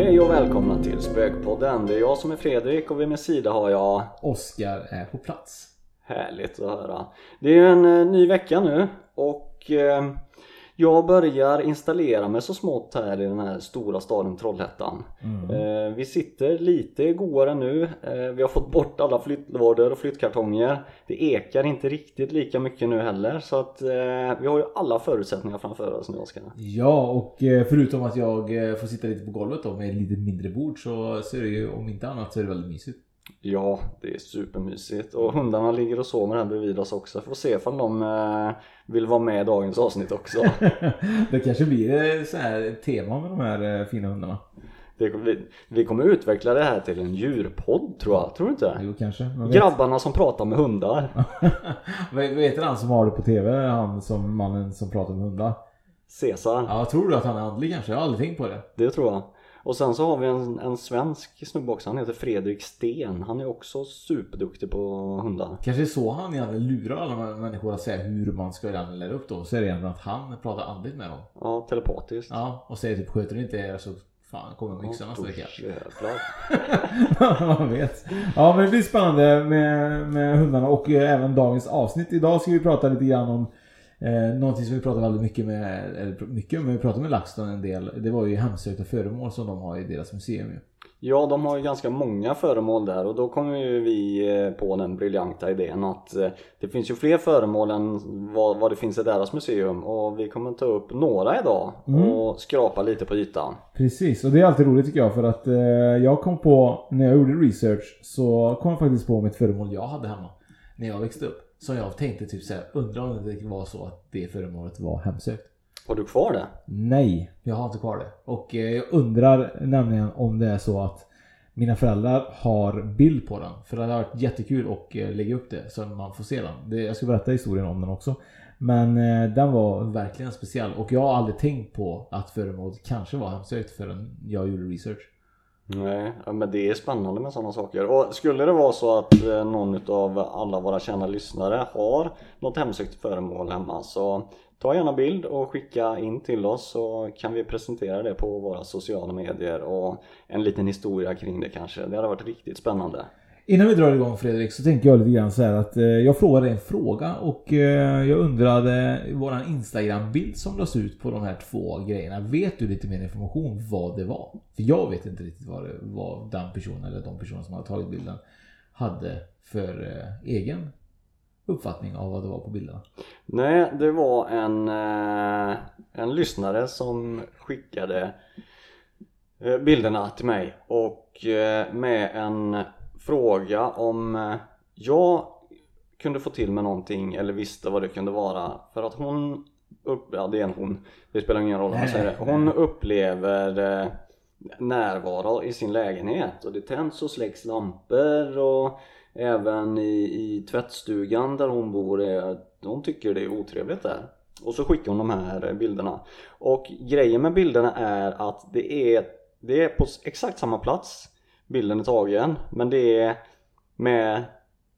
Hej och välkomna till Spökpodden. Det är jag som är Fredrik och vid min sida har jag Oskar är på plats. Härligt att höra. Det är en eh, ny vecka nu och eh, jag börjar installera mig så smått här i den här stora staden Trollhättan. Mm. Eh, vi sitter lite godare nu. Eh, vi har fått bort alla flyttlådor och flyttkartonger. Det ekar inte riktigt lika mycket nu heller så att eh, vi har ju alla förutsättningar framför oss nu Oskar. Ja och förutom att jag får sitta lite på golvet då med ett lite mindre bord så, så är det ju om inte annat så är det väldigt mysigt. Ja, det är supermysigt och hundarna ligger och sover här bredvid oss också. Får se om de eh, vill vara med i dagens avsnitt också. det kanske blir så här tema med de här eh, fina hundarna. Det, vi, vi kommer utveckla det här till en djurpodd tror jag, tror du inte? Jo kanske. Grabbarna som pratar med hundar. Vad heter han som har det på tv? Han som mannen som pratar med hundar? Cesar. Ja, tror du att han är andlig kanske? Jag har aldrig tänkt på det. Det tror jag. Och sen så har vi en, en svensk snubbe också, han heter Fredrik Sten. Han är också superduktig på hundar. Kanske så han egentligen lurar alla människor att säga hur man ska lära upp då. Så är det egentligen att han pratar andligt med dem. Ja, telepatiskt. Ja, och säger typ sköter du inte er så Fan, kommer yxan nästa vecka. Man vet. Ja, men det blir spännande med, med hundarna och även dagens avsnitt. Idag ska vi prata lite grann om Eh, någonting som vi pratade väldigt mycket med, eller mycket, men vi pratade med LaxTon en del. Det var ju hemsökta föremål som de har i deras museum ju. Ja, de har ju ganska många föremål där och då kommer ju vi eh, på den briljanta idén att eh, det finns ju fler föremål än vad, vad det finns i deras museum och vi kommer ta upp några idag mm. och skrapa lite på ytan. Precis, och det är alltid roligt tycker jag för att eh, jag kom på, när jag gjorde research så kom jag faktiskt på mitt föremål jag hade hemma när jag växte upp. Så jag tänkte typ såhär, undrar om det var så att det föremålet var hemsökt. Har du kvar det? Nej, jag har inte kvar det. Och eh, jag undrar nämligen om det är så att mina föräldrar har bild på den. För det hade varit jättekul att eh, lägga upp det så man får se den. jag ska berätta historien om den också. Men eh, den var verkligen speciell och jag har aldrig tänkt på att föremålet kanske var hemsökt förrän jag gjorde research. Nej, men det är spännande med sådana saker. Och skulle det vara så att eh, någon av alla våra kända lyssnare har något hemsökt föremål hemma så ta gärna bild och skicka in till oss så kan vi presentera det på våra sociala medier och en liten historia kring det kanske. Det hade varit riktigt spännande. Innan vi drar igång Fredrik så tänker jag lite grann så här att eh, jag frågade en fråga och eh, jag undrade våran Instagram-bild som lades ut på de här två grejerna. Vet du lite mer information vad det var? För jag vet inte riktigt vad, det, vad den personen eller de personer som hade tagit bilden hade för eh, egen uppfattning av vad det var på bilderna. Nej, det var en, eh, en lyssnare som skickade eh, bilderna till mig och eh, med en fråga om eh, jag kunde få till med någonting eller visste vad det kunde vara för att hon upp, ja det är en hon, det spelar ingen roll om jag säger det hon upplever eh, närvaro i sin lägenhet och det tänds och släcks lampor och Även i, i tvättstugan där hon bor, är, hon tycker det är otrevligt där. Och så skickar hon de här bilderna. Och grejen med bilderna är att det är, det är på exakt samma plats bilden är tagen. Men det är med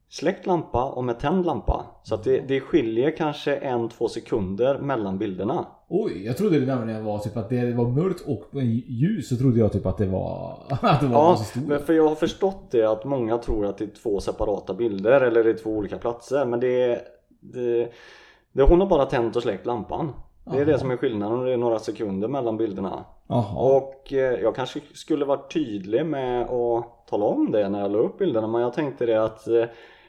släckt lampa och med tänd lampa. Så att det, det skiljer kanske en, två sekunder mellan bilderna. Oj, jag trodde det nämligen var typ att det var mörkt och ljus så trodde jag typ att det var att det var Ja, så stor. men för jag har förstått det att många tror att det är två separata bilder eller det är två olika platser. Men det är... Det, det, hon har bara tänt och släckt lampan. Det är Jaha. det som är skillnaden och det är några sekunder mellan bilderna. Jaha. Och eh, jag kanske skulle varit tydlig med att tala om det när jag la upp bilderna men jag tänkte det att eh,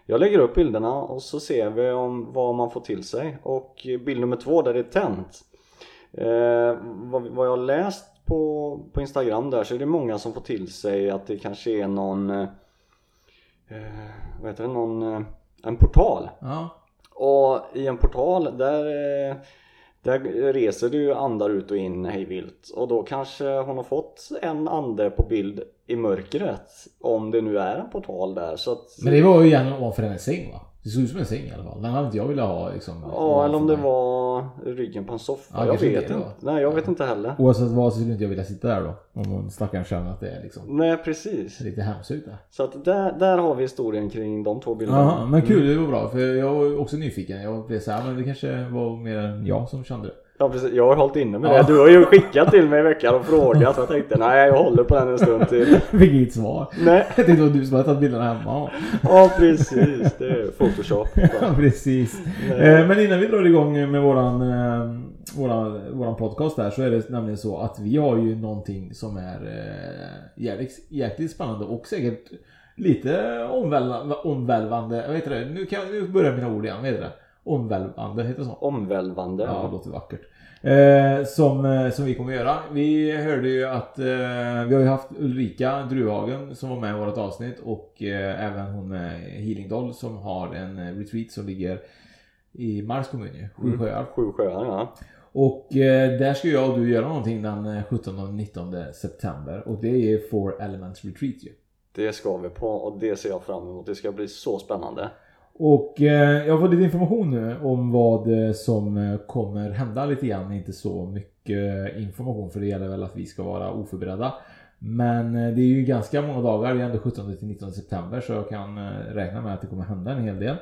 jag lägger upp bilderna och så ser vi om vad man får till sig och bild nummer två där det är tänt eh, vad, vad jag har läst på, på Instagram där så är det många som får till sig att det kanske är någon eh, vad heter det, någon en portal Ja. och i en portal där, eh, där reser det ju andar ut och in hejvilt och då kanske hon har fått en ande på bild i mörkret om det nu är en portal där så att Men det var ju egentligen ovanför hennes säng va? Det såg ut som en säng i alla fall. Den hade inte jag velat ha liksom. Ja eller om det var ryggen på en soffa, Ja, jag vet inte. Nej jag vet inte heller. Oavsett vad så skulle inte jag vilja sitta där då. Om hon stackaren känner att det är liksom Nej precis. lite hemsökt där. Så att där, där har vi historien kring de två bilderna. Jaha, men kul, det var bra. För jag var också nyfiken. Jag blev såhär, men det kanske var mer än jag som kände det. Ja precis, jag har hållit inne med det. Du har ju skickat till mig i veckan och frågat. Jag tänkte nej jag håller på den en stund till. Fick inget svar. Nej. Jag tänkte det var du som hade tagit bilderna hemma. Ja precis, det är photoshop. Ja, precis. Nej. Eh, Men innan vi drar igång med våran, eh, våran, våran podcast där så är det nämligen så att vi har ju någonting som är eh, jävligt, jäkligt spännande och säkert lite omvälvande. omvälvande vad heter det? Nu, kan, jag- nu börjar mina ord igen. Vad heter det? Omvälvande, heter det så? Omvälvande. Ja, det låter vackert. Eh, som, eh, som vi kommer göra. Vi hörde ju att eh, vi har ju haft Ulrika Druhagen som var med i vårt avsnitt och eh, även hon med Healing Doll som har en eh, retreat som ligger i Marks kommun ju, Sju Mm. sjöar. Sju sjöar ja. Och eh, där ska jag och du göra någonting den eh, 17 och 19 september och det är Four Elements Retreat ju. Det ska vi på och det ser jag fram emot. Det ska bli så spännande. Och eh, jag har fått lite information nu om vad eh, som eh, kommer hända lite grann. Inte så mycket information för det gäller väl att vi ska vara oförberedda. Men eh, det är ju ganska många dagar, det är ändå 17 till 19 september så jag kan eh, räkna med att det kommer hända en hel del.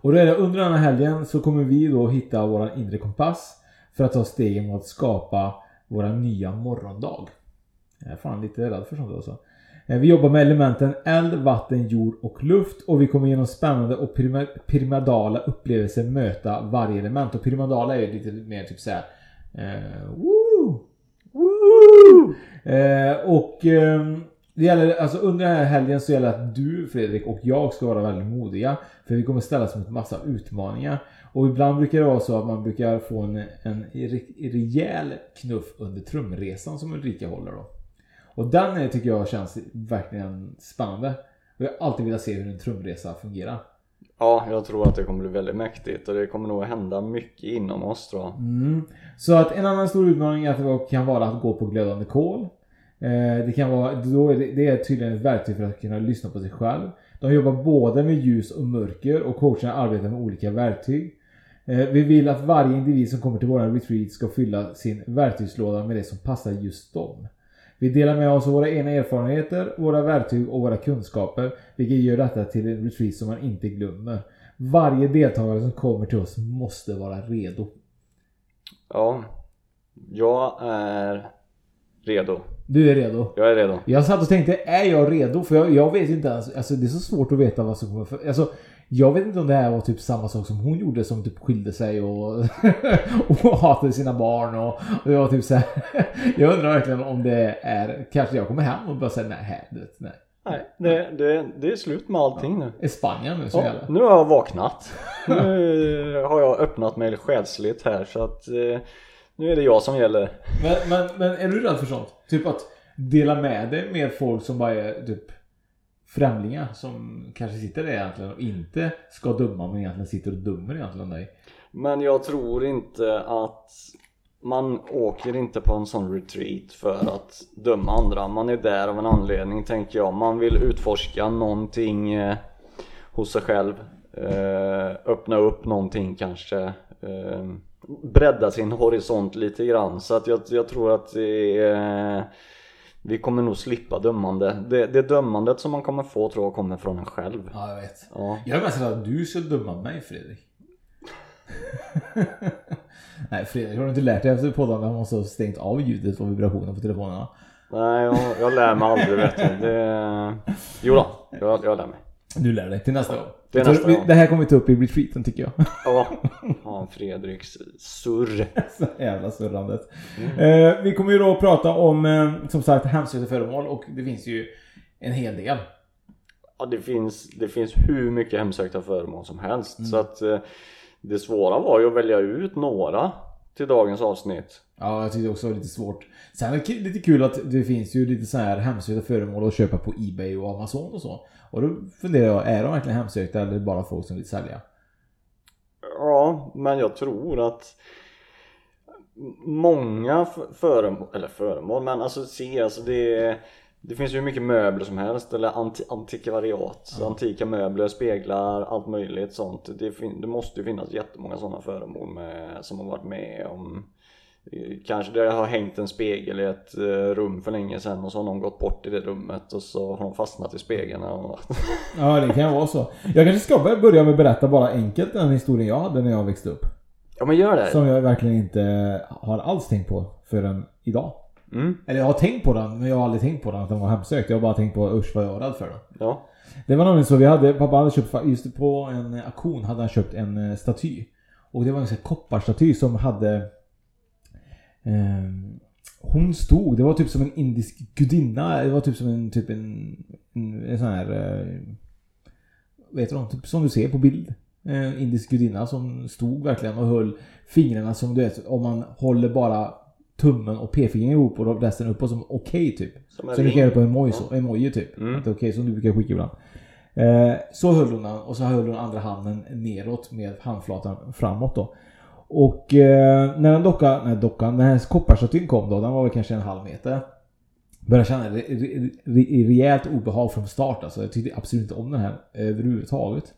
Och då är det under den här helgen så kommer vi då hitta våran inre kompass för att ta stegen mot att skapa våran nya morgondag. Jag är fan lite rädd för sånt alltså. Eh, vi jobbar med elementen eld, vatten, jord och luft och vi kommer genom spännande och pyramidala upplevelser möta varje element. Och pyramidala är ju lite mer typ såhär... Eh, woo! Woo! Eh, och eh, det gäller, alltså under den här helgen så gäller det att du Fredrik och jag ska vara väldigt modiga. För vi kommer ställas mot massa utmaningar. Och ibland brukar det vara så att man brukar få en, en rejäl knuff under trumresan som Ulrika håller då. Och den eh, tycker jag känns verkligen spännande. Och jag har alltid velat se hur en trumresa fungerar. Ja, jag tror att det kommer bli väldigt mäktigt och det kommer nog hända mycket inom oss tror jag. Mm. Så att en annan stor utmaning är att det kan vara att gå på glödande kol. Eh, det kan vara, då är det, det är tydligen ett verktyg för att kunna lyssna på sig själv. De jobbar både med ljus och mörker och coacherna arbetar med olika verktyg. Eh, vi vill att varje individ som kommer till våran retreat ska fylla sin verktygslåda med det som passar just dem. Vi delar med oss av våra egna erfarenheter, våra verktyg och våra kunskaper, vilket gör detta till en retreat som man inte glömmer. Varje deltagare som kommer till oss måste vara redo. Ja, jag är redo. Du är redo? Jag är redo. Jag satt och tänkte, är jag redo? För jag, jag vet inte ens, alltså det är så svårt att veta vad som kommer för, alltså jag vet inte om det här var typ samma sak som hon gjorde som typ skilde sig och, och hatade sina barn och, och jag typ så här. Jag undrar verkligen om det är, kanske jag kommer hem och bara säga nej, det, nej. Nej, det, det, det är slut med allting nu. Är Spanien nu som Ja, gäller? nu har jag vaknat. Nu har jag öppnat mig själsligt här så att eh, nu är det jag som gäller. Men, men, men är du rädd för sånt? Typ att dela med dig med folk som bara är typ främlingar som kanske sitter där egentligen och inte ska döma men egentligen sitter och dömer egentligen dig. Men jag tror inte att man åker inte på en sån retreat för att döma andra. Man är där av en anledning tänker jag. Man vill utforska någonting eh, hos sig själv. Eh, öppna upp någonting kanske. Eh, bredda sin horisont lite grann. Så att jag, jag tror att det är, vi kommer nog slippa dömande. Det, det dömandet som man kommer få tror jag kommer från en själv. Ja, jag vet. Ja. Jag är mest rädd att du ska döma mig Fredrik. Nej Fredrik, har du inte lärt dig efter podden att man måste ha stängt av ljudet och vibrationen på telefonerna? Nej, jag, jag lär mig aldrig vet du. Det... Jo då, jag, jag lär mig. Du lär dig till nästa gång. Så nästa vi- gång. Det här kommer vi ta upp i retreaten tycker jag. Ja, fan Fredriks surr. Så jävla surrandet. Eh, vi kommer ju då prata om eh, som sagt hemsökta föremål och det finns ju en hel del. Ja, det finns, det finns hur mycket hemsökta föremål som helst. Så att eh, det svåra var ju att välja ut några till dagens avsnitt. Ja, jag tyckte också det var lite svårt. Sen är det lite kul att det finns ju lite så här hemsökta föremål att köpa på Ebay och Amazon och så. Och då funderar jag, är de verkligen hemsökta eller är det bara folk som vill sälja? Ja, men jag tror att många föremål, eller föremål, men alltså se alltså det det finns ju hur mycket möbler som helst eller anti, antikvariat, antika möbler, speglar, allt möjligt sånt. Det, det måste ju finnas jättemånga sådana föremål med, som har varit med om Kanske det har hängt en spegel i ett eh, rum för länge sedan och så har någon gått bort i det rummet och så har de fastnat i spegeln och... Ja, det kan vara så. Jag kanske ska börja- med att berätta bara enkelt den historien jag hade när jag växte upp. Ja men gör det! Som jag verkligen inte har alls tänkt på förrän idag. Mm. Eller jag har tänkt på den, men jag har aldrig tänkt på den att den var hemsökt. Jag har bara tänkt på usch vad jag var rädd för den. Ja. Det var nämligen så vi hade, pappa hade köpt, just på en auktion hade han köpt en eh, staty. Och det var en sån här kopparstaty som hade Hon stod, det var typ som en indisk gudinna. Det var typ som en, typ en, en, en sån här eh, Vet du typ som du ser på bild. En indisk gudinna som stod verkligen och höll fingrarna som du vet om man håller bara tummen och p-fingret ihop och resten uppåt som okej typ. Som så du kan göra på emoji, så, emoji typ. Mm. Att okej som du brukar skicka ibland. Eh, så höll hon den och så höll hon andra handen neråt med handflatan framåt då. Och eh, när den dockan, nej dockan, när hennes kopparstatyn kom då, den var väl kanske en halv meter. Började känna re, re, re, rejält obehag från start alltså. Jag tyckte absolut inte om den här överhuvudtaget.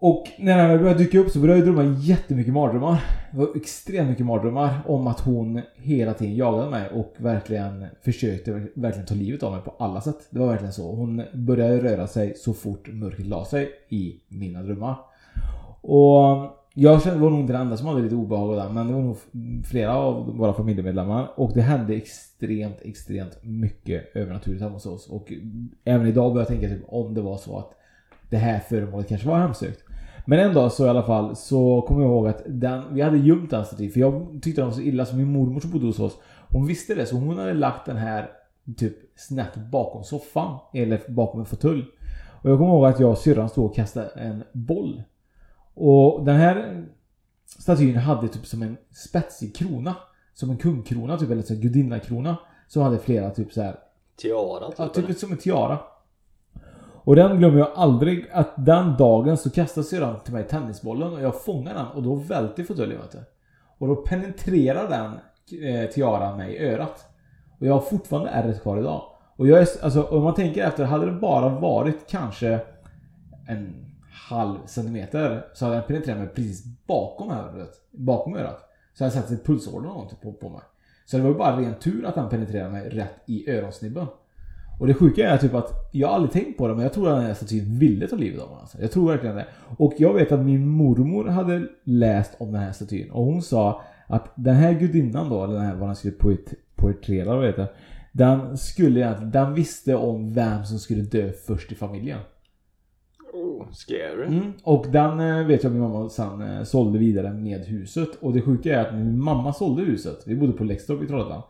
Och när den började dyka upp så började jag drömma jättemycket mardrömmar. Det var extremt mycket mardrömmar om att hon hela tiden jagade mig och verkligen försökte verkligen ta livet av mig på alla sätt. Det var verkligen så. Hon började röra sig så fort mörkret la sig i mina drömmar. Och jag kände, var nog inte den enda som hade lite obehag av men det var nog flera av våra familjemedlemmar. Och det hände extremt, extremt mycket övernaturligt hemma hos oss. Och även idag börjar jag tänka typ om det var så att det här föremålet kanske var hemsökt. Men en dag så i alla fall så kommer jag ihåg att den, vi hade gömt den stativ. för jag tyckte den var så illa som min mormor som bodde hos oss. Hon visste det så hon hade lagt den här typ snett bakom soffan. Eller bakom en fåtölj. Och jag kommer ihåg att jag och syrran stod och kastade en boll. Och den här statyn hade typ som en spetsig krona. Som en kungkrona typ eller så gudinnakrona. Som hade flera typ så här Tiara typ, Ja, typ eller? som en tiara. Och den glömmer jag aldrig att den dagen så kastade syrran till mig tennisbollen och jag fångade den och då välte fåtöljen vet du. Och då penetrerar den eh, tiaran mig i örat. Och jag har fortfarande ärret kvar idag. Och jag är, alltså om man tänker efter, hade det bara varit kanske en halv centimeter så hade den penetrerat mig precis bakom örat. Bakom örat. Så hade jag satt ett pulsåder någonting typ, på, på mig. Så det var ju bara ren tur att den penetrerade mig rätt i öronsnibben. Och det sjuka är typ att jag har aldrig tänkt på det men jag tror att den här statyn ville ta livet av mig. Alltså. Jag tror verkligen det. Och jag vet att min mormor hade läst om den här statyn och hon sa att den här gudinnan då, eller den här vad den skulle poet, poetrera vad det heter. Den skulle egentligen, den visste om vem som skulle dö först i familjen. Oh, scary. Mm. Och den eh, vet jag min mamma sen eh, sålde vidare med huset. Och det sjuka är att min mamma sålde huset, vi bodde på Läxtorp i Trollhättan.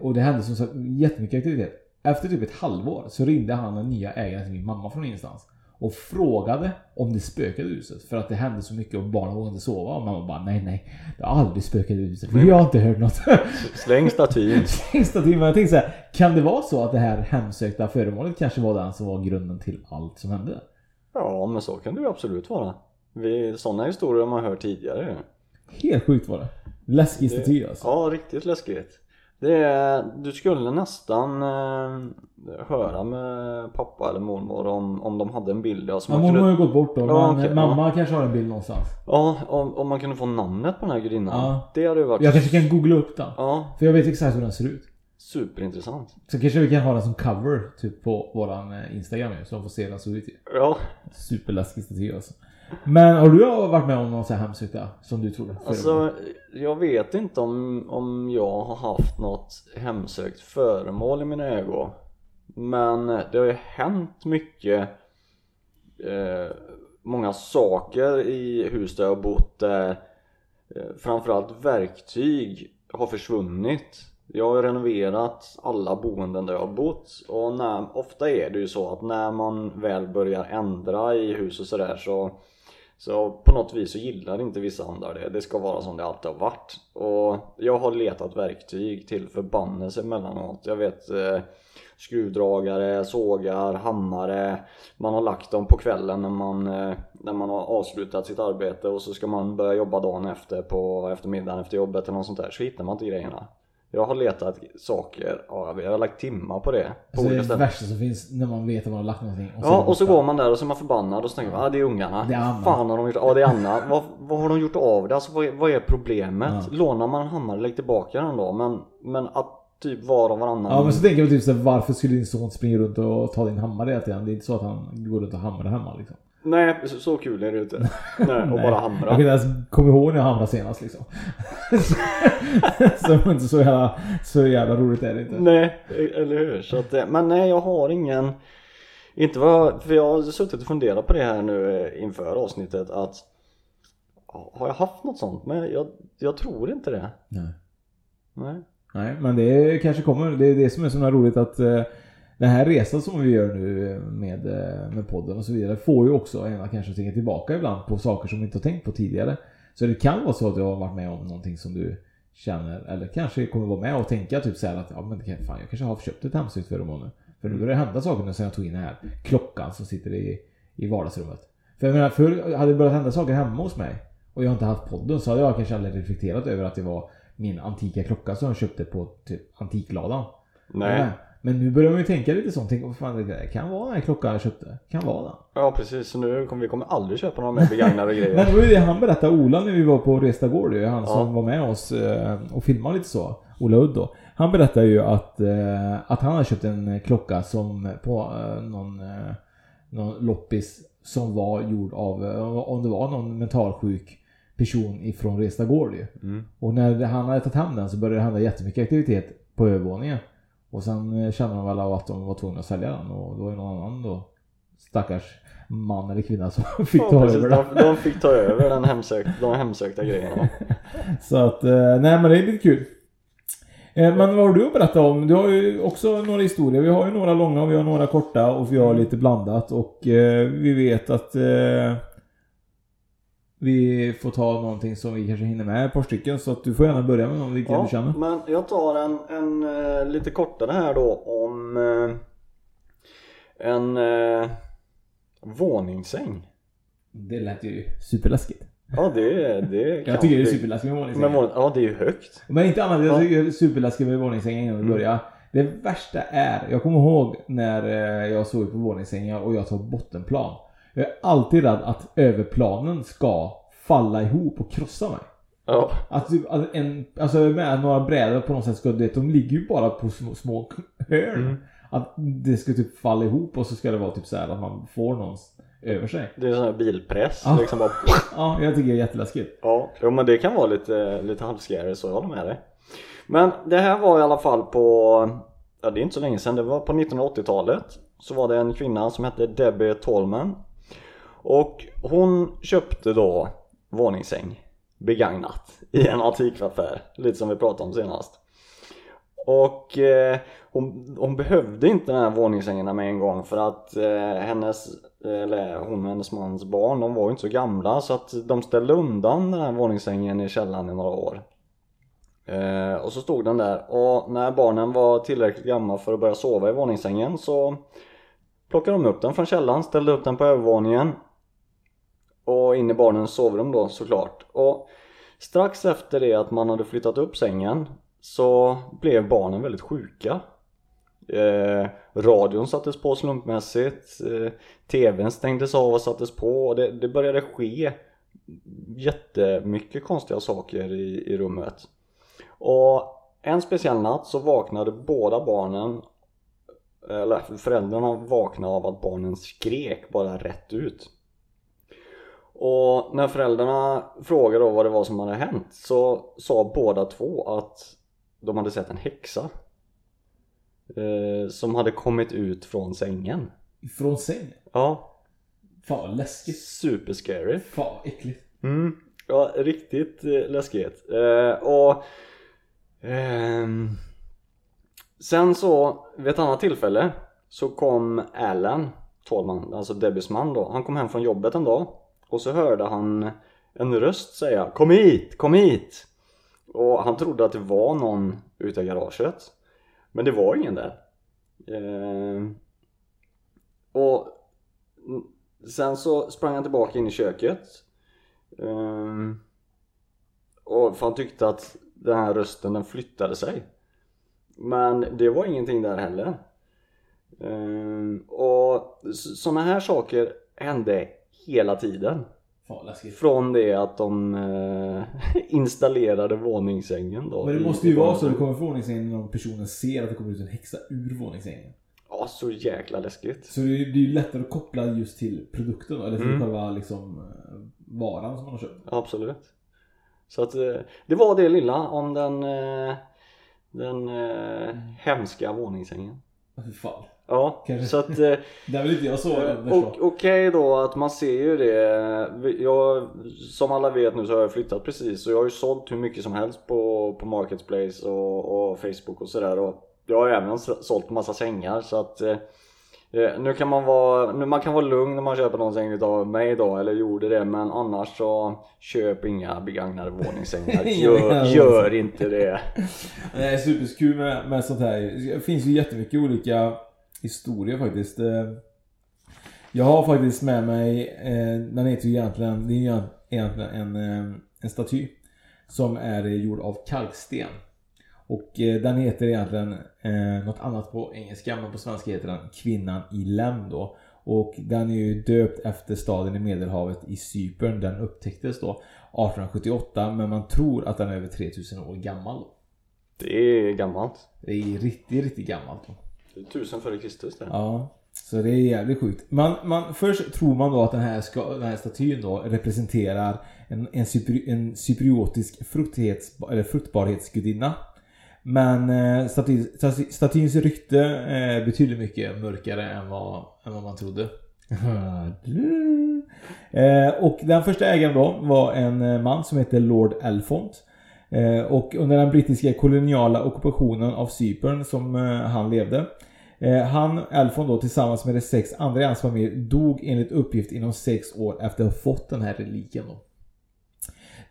Och det hände som sagt jättemycket aktivitet. Efter typ ett halvår så ringde han den nya ägaren till min mamma från ingenstans. Och frågade om det spökade huset. För att det hände så mycket och barnen vågade inte sova. Och mamma bara nej nej. Det har aldrig spökat i huset. Jag har inte hört något. Släng statyn. Sista timmen. Jag tänkte så här, Kan det vara så att det här hemsökta föremålet kanske var den som var grunden till allt som hände? Ja, men så kan det ju absolut vara. Vi, sådana historier har man hört tidigare. Helt sjukt var det. Läskig Det- staty alltså. Ja, riktigt läskigt. Det är, du skulle nästan eh, höra med pappa eller mormor om, om de hade en bild. Alltså Ja, mormor har ju gått bort då, Ja, men okej, mamma kanske har en bild någonstans. ja, om, om man kunde få namnet på den här gudinnan. Ja. Det hade ju varit Jag kanske kan googla upp den. ja, För jag vet exakt hur den ser ut. Superintressant. Så kanske vi kan ha den som cover typ på våran eh, Instagram nu, så de får se hur den ser ut. Ja, Superläskig staty alltså. Men har du varit med om någon sån här hemsökta som du trodde? gången? alltså jag vet inte om, om jag har haft något hemsökt föremål i mina ögon. Men det har ju hänt mycket eh, många saker i hus där jag har bott där eh, framförallt verktyg har försvunnit. Jag har renoverat alla boenden där jag har bott och när, ofta är det ju så att när man väl börjar ändra i hus och sådär så så på något vis så gillar inte vissa andra det. Det ska vara som det alltid har varit. Och jag har letat verktyg till förbannelse emellanåt. Jag vet eh, skruvdragare, sågar, hammare. Man har lagt dem på kvällen när man, eh, när man har avslutat sitt arbete och så ska man börja jobba dagen efter på eftermiddagen efter jobbet eller något sånt där. Så hittar man inte grejerna. Jag har letat saker, ja, jag har lagt timmar på det. På Alltså det är det värsta som finns när man vet att man har lagt någonting. Och Ja och så går man där och så är man förbannad och så tänker man ah, det är ungarna. Det är Anna. Fan har de gjort? Ja det är Anna. vad, vad har de gjort av det? Alltså vad är, vad är problemet? Lånar man en hammare, lägg tillbaka den då. Men, men att typ var och varannan. Ja men så tänker jag typ såhär, varför skulle din son springa runt och ta din hammare hela tiden? Det är inte så att han går runt och hamrar hemma liksom. Nej så, så kul är det inte. Nej och bara Jag hamra. kan inte ens komma ihåg när jag hamrade senast liksom. så inte så jävla, så jävla roligt är det inte. Nej eller hur. Så att, men nej jag har ingen. Inte vad, för jag har suttit och funderat på det här nu eh, inför avsnittet att har jag haft något sånt? Men jag, jag tror inte det. Nej. Nej. Nej, men det kanske kommer. Det är det som är så roligt att eh, den här resan som vi gör nu med, eh, med podden och så vidare får ju också en att kanske tänka tillbaka ibland på saker som vi inte har tänkt på tidigare. Så det kan vara så att du har varit med om någonting som du känner, eller kanske kommer vara med och tänka typ så här att ja men det kan, fan, jag kanske har köpt ett hemsökt föremål nu. För nu börjar det hända saker nu sen jag tog in den här klockan som sitter i, i vardagsrummet. För jag menar, förr hade det börjat hända saker hemma hos mig och jag inte haft podden så hade jag kanske aldrig reflekterat över att det var min antika klocka som jag köpte på typ antikladan. Nej. Men nu börjar man ju tänka lite sånt. Tänk, fan, det kan vara den här klockan jag köpte. Kan vara den. Ja precis, så nu kommer vi kommer aldrig köpa några mer begagnade grejer. Men det var ju det han berättade, Ola, när vi var på Resta Gård ju. Han Ja. som var med oss eh, och filmade lite så. Ola Udd då. Han berättade ju att, eh, att han har köpt en klocka som på eh, någon, någon loppis som var gjord av, om det var någon mentalsjuk person ifrån Resta Gård ju. Mm. Och när han hade tagit hem den så började det hända jättemycket aktivitet på övervåningen. Och sen eh, kände de väl av att de var tvungna att sälja den och då det någon annan då stackars man eller kvinna som fick Ja, ta precis, över den. de, de fick ta över den hemsökt, de hemsökta grejerna. Så att, eh, nej men det är lite kul. Eh, Men vad har du att berätta om? Du har ju också några historier. Vi har ju några långa och vi har några korta och vi har lite blandat och vi vet att vi får ta någonting som vi kanske hinner med ett par stycken så att du får gärna börja med någon vilken du känner. men jag tar en, en eh, lite kortare här då om eh, en eh, våningssäng. Det lät ju superläskigt. Ja det, det kan Jag tycker det är superläskigt med våningssäng. Men ja det är ju högt. Men inte annat, jag Ja. tycker det är superläskigt med våningssängen innan vi Mm. börjar. Det värsta är, jag kommer ihåg när jag såg på våningssängar och jag tar bottenplan. Jag är alltid rädd att överplanen ska falla ihop och krossa mig. Ja. Att typ, att en, alltså med några brädor på något sätt ska, du vet, de ligger ju bara på små, små hörn. Mm. Att det ska typ falla ihop och så ska det vara typ så här att man får någon över sig. Det är sån här bilpress Ja. liksom bara Ja, jag tycker det är jätteläskigt. Ja, jo, men det kan vara lite, lite halvscary så jag håller med dig. Men det här var i alla fall på, ja det är inte så länge sedan, det var på 1980-talet. Så var det en kvinna som hette Debbie Tolman. Och hon köpte då våningssäng begagnat i en antikaffär, lite som vi pratade om senast. Och eh, hon, hon behövde inte den här våningssängen med en gång för att eh, hennes, eller hon och hennes mans barn, de var ju inte så gamla så att de ställde undan den här våningssängen i källaren i några år. Eh, och så stod den där och när barnen var tillräckligt gamla för att börja sova i våningssängen så plockade de upp den från källaren, ställde upp den på övervåningen och in i barnens sovrum då såklart. Och Strax efter det att man hade flyttat upp sängen så blev barnen väldigt sjuka. Eh, radion sattes på slumpmässigt, eh, TVn stängdes av och sattes på och det, det började ske jättemycket konstiga saker i, i rummet. Och en speciell natt så vaknade båda barnen eller föräldrarna vaknade av att barnen skrek bara rätt ut. Och när föräldrarna frågade då vad det var som hade hänt så sa båda två att de hade sett en häxa. Eh, som hade kommit ut från sängen. Från sängen? Ja. Fan vad läskigt. Superscary. Fan vad äckligt. Mm. Ja, riktigt eh, läskigt. Eh, och ehm, Sen så, vid ett annat tillfälle så kom Alan, Tolman, alltså Debbies man då. Han kom hem från jobbet en dag och så hörde han en röst säga Kom hit, kom hit! Och han trodde att det var någon ute i garaget. Men det var ingen där. Eh, och sen så sprang han tillbaka in i köket. Eh, och för han tyckte att den här rösten den flyttade sig. Men det var ingenting där heller. eh, och sådana här saker hände hela tiden. Fan. Från det att de eh, installerade våningssängen då. Men det måste ju vara så att det kommer från våningssängen och personen ser att det kommer ut en häxa ur våningssängen. Ja, så jäkla läskigt. Så det är ju lättare att koppla just till produkten eller till Mm. själva liksom eh, varan som man har köpt. Absolut. Så att eh, det var det lilla om den, den hemska våningssängen. Fy fan. Ja, Kanske. så att eh, Där vill inte jag och- Okej då att man ser ju det. Jag, som alla vet nu så har jag flyttat precis och jag har ju sålt hur mycket som helst på, på Marketplace och, och Facebook och sådär. Jag har även sålt massa sängar så att eh, eh, nu kan man vara, nu man kan vara lugn när man köper någon säng utav mig då eller gjorde det men annars så köp inga begagnade våningssängar. Gör, gör inte det. Det är superkul med, med sånt här. Det finns ju jättemycket olika historier faktiskt. Eh, Jag har faktiskt med mig, eh, den heter ju egentligen, det är ju egentligen en, eh, en staty. Som är gjord av kalksten. Och den heter egentligen eh, något annat på engelska men på svenska heter den Kvinnan i Lem då. Och den är ju döpt efter staden i Medelhavet i Cypern. Den upptäcktes då 1878 men man tror att den är över 3000 år gammal. Då. Det är gammalt. Det är riktigt, riktigt gammalt då. Det är tusen före Kristus där. Ja. Så det är jävligt sjukt. Man, man, först tror man då att den här, ska, den här statyn då representerar en, en, cypri, en cypriotisk eller fruktbarhetsgudinna. Men eh, staty, staty, statyns rykte är eh, betydligt mycket mörkare än vad, än vad man trodde. eh, och den första ägaren då var en eh, man som hette Lord Elfont. Eh, och under den brittiska koloniala ockupationen av Cypern som eh, han levde. Eh, han, Elfon då, tillsammans med de sex andra i hans familj dog enligt uppgift inom sex år efter att ha fått den här reliken då.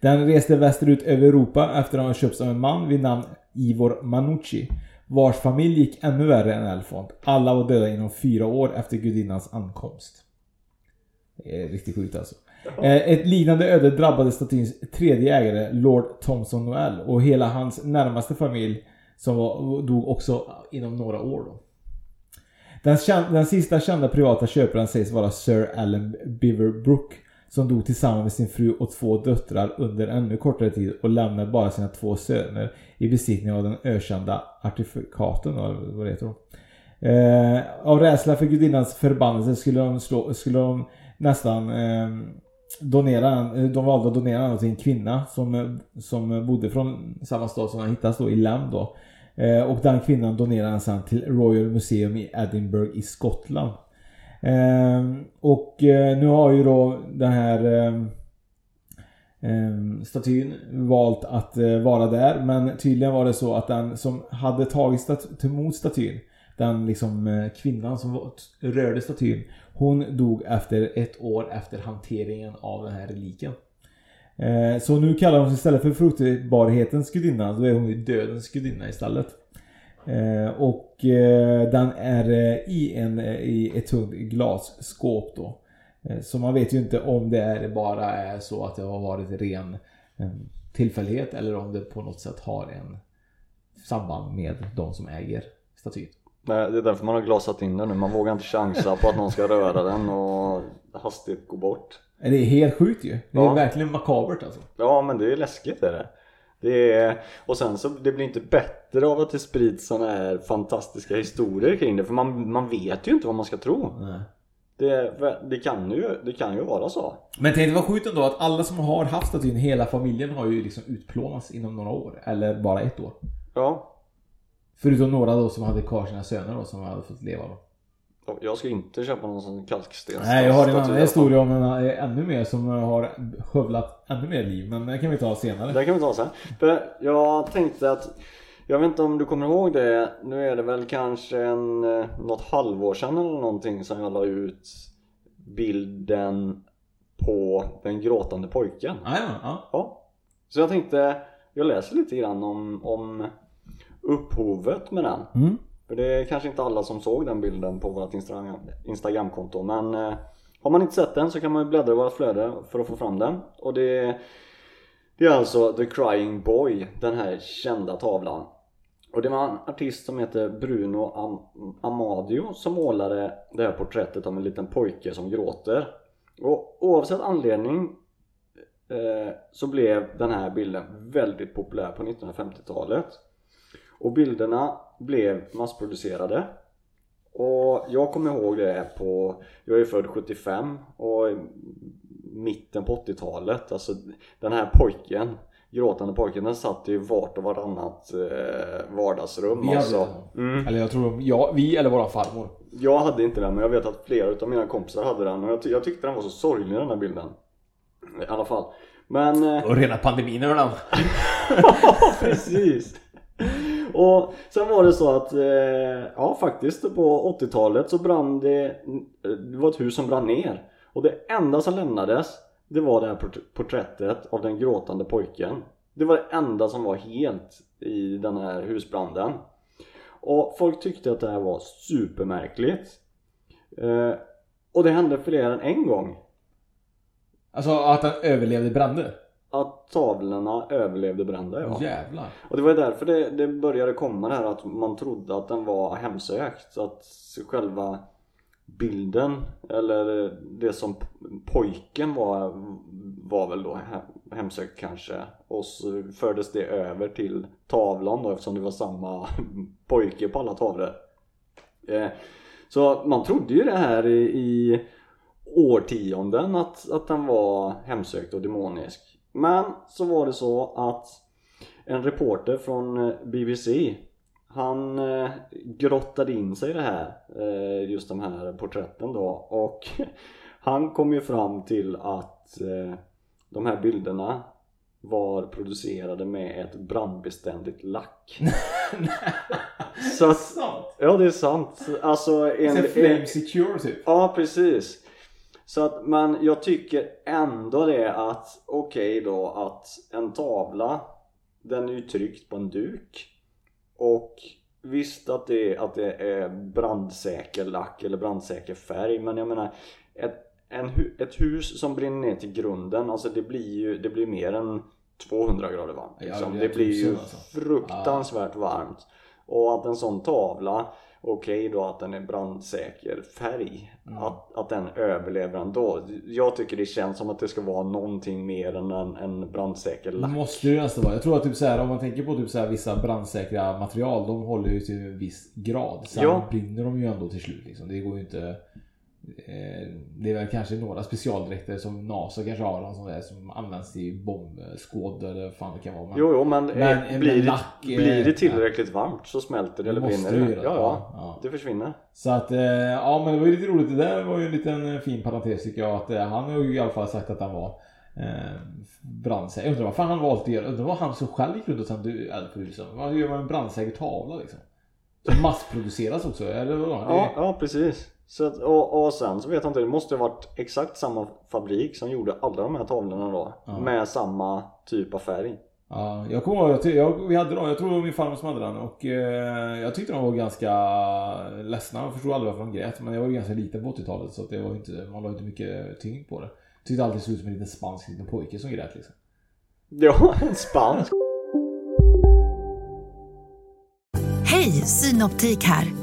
Den reste västerut över Europa efter att ha köpts av en man vid namn Ivor Manucci. Vars familj gick ännu värre än Elfond. Alla var döda inom fyra år efter gudinnans ankomst. Det är riktigt sjukt alltså. Eh, ett liknande öde drabbade statyns tredje ägare, Lord Thomson Noel och hela hans närmaste familj som var, dog också inom några år då. Den, den sista kända privata köparen sägs vara Sir Alan Beaverbrook som dog tillsammans med sin fru och två döttrar under ännu kortare tid och lämnade bara sina två söner i besittning av den ökända artifikaten, eller vad det heter då. Eh, av rädsla för gudinnans förbannelse skulle de, slå, skulle de nästan eh, donera den, de valde att donera den till en kvinna som, eh, som bodde från samma stad som han hittas då i Lem då. Eh, och den kvinnan donerade den sen till Royal Museum i Edinburgh i Skottland. Ehm, eh, och nu har ju då den här ehm, ehm, statyn valt att eh, vara där. Men tydligen var det så att den som hade tagit stat- emot statyn, den liksom kvinnan som rörde statyn, hon dog efter ett år efter hanteringen av den här reliken. Eh, så nu kallar hon sig istället för fruktbarhetens gudinna, då är hon ju dödens gudinna istället. Eh, och eh, den är i, en, i ett tungt glasskåp då. Så man vet ju inte om det är bara är så att det har varit ren tillfällighet eller om det på något sätt har en samband med de som äger statyn. Nej, det är därför man har glasat in den nu. Man vågar inte chansa på att någon ska röra den och hastigt gå bort. Det är helt sjukt ju. Det är Ja. verkligen makabert alltså. Ja, men det är läskigt är det. det är, och sen så det blir inte bättre av att det sprids såna här fantastiska historier kring det. För man, man vet ju inte vad man ska tro. Nej. Det, det, kan ju, det kan ju vara så. Men tänk det var sjukt ändå att alla som har haft statyn, hela familjen har ju liksom utplånats inom några år. Eller bara ett år. Ja, Förutom några då som hade kvar sina söner då som hade fått leva då. jag ska inte köpa någon sån kalksten. Nej jag har en annan historia om en eh, ännu mer som har skövlat ännu mer liv. Men det kan vi ta senare. Det kan vi ta sen. För jag tänkte att jag vet inte om du kommer ihåg det. Nu är det väl kanske en, eh, något halvår sedan eller någonting som jag la ut bilden på den gråtande pojken. Jajamän, ja. Ja. Så jag tänkte, jag läser lite grann om, om upphovet med den. Mm. För det är kanske inte alla som såg den bilden på vårt Instagram, Instagramkonto men eh, har man inte sett den så kan man ju bläddra i vårt flöde för att få fram den. Och det, det är alltså The Crying Boy, den här kända tavlan. Och det var en artist som heter Bruno Am- Amadio som målade det här porträttet av en liten pojke som gråter. Och oavsett anledning eh, så blev den här bilden väldigt populär på 1950-talet. Och bilderna blev massproducerade. Och jag kommer ihåg det på, jag är född 75 och mitten på 80-talet, alltså den här pojken Gråtande pojken, den satt i vart och varannat eh, vardagsrum Vi hade alltså. Mm. Eller jag tror, ja, vi eller våran farmor. Jag hade inte den men jag vet att flera utav mina kompisar hade den och jag, ty- jag tyckte den var så sorglig den här bilden. I alla fall. Men... eh, Och rena pandemin över den. Precis! Och sen var det så att, eh, ja faktiskt på 80-talet så brann det, eh, det var ett hus som brann ner. Och det enda som lämnades, det var det här porträttet av den gråtande pojken. Det var det enda som var helt i den här husbranden. Och folk tyckte att det här var supermärkligt. Eh, och det hände fler än en gång. Alltså att han överlevde branden? Att tavlorna överlevde bränder ja. Jävlar. Och det var ju därför det, det började komma det här att man trodde att den var hemsökt. Så att själva bilden eller det som pojken var var väl då he- hemsökt kanske. Och så fördes det över till tavlan då eftersom det var samma pojke på alla tavlor. Eh, Så man trodde ju det här i, i årtionden att, att den var hemsökt och demonisk. Men så var det så att en reporter från eh, BBC han eh, grottade in sig i det här, eh, just de här porträtten då och han kom ju fram till att de här bilderna var producerade med ett brandbeständigt lack. Så att, Sant? ja det är sant. Alltså en, En, secure typ. Ja precis. Så att, men jag tycker ändå det att okej då att en tavla den är ju tryckt på en duk och visst att det, att det är brandsäker lack eller brandsäker färg men jag menar ett, en, ett hus som brinner ner till grunden alltså det blir ju det blir mer än 200 grader varmt Ja, liksom. det är det blir ju alltså. fruktansvärt varmt och att en sån tavla Okej då att den är brandsäker färg Mm. att, att den överlever ändå Jag tycker det känns som att det ska vara någonting mer än en, en brandsäker Det lack måste det nästan vara. Jag tror att typ så här, om man tänker på typ så här, vissa brandsäkra material, de håller ju till en viss grad. Sen Ja. brinner de ju ändå till slut liksom. Det går ju inte... Eh, det är väl kanske några specialdräkter som NASA kanske har, någon sån där som används till bombskåd eller vad fan det kan vara. Men, Jo, jo men, eh, men- blir, men det, lack, eh, blir det tillräckligt varmt så smälter det eller brinner det det. Ja, ja, Ja, det försvinner. Så att, ja men det var ju lite roligt. Det där var ju en liten fin parentes tycker jag. Att han har ju i alla fall sagt att han var eh, brandsäker. Jag undrar vad fan han valt att göra. Undrar vad han som själv gick runt och tände eld på huset. Vad gör man en brandsäker tavla liksom? Som massproduceras också, eller vadå? Det- Ja, ja precis. Så att, och, och sen så vet jag inte, det måste ha varit exakt samma fabrik som gjorde alla de här tavlorna då. Ja. Med samma typ av färg. Ja, jag kommer ihåg, jag, jag, vi hade dem, jag tror det var min farmor som hade den och eh, jag tyckte de var ganska ledsna. Jag förstod aldrig varför de grät men jag var ju ganska liten på 80-talet så att det var inte, man la inte mycket tyngd på det. Jag tyckte alltid det såg ut som en liten spansk liten pojke som grät liksom. Ja, en spansk. Hej, Synoptik här.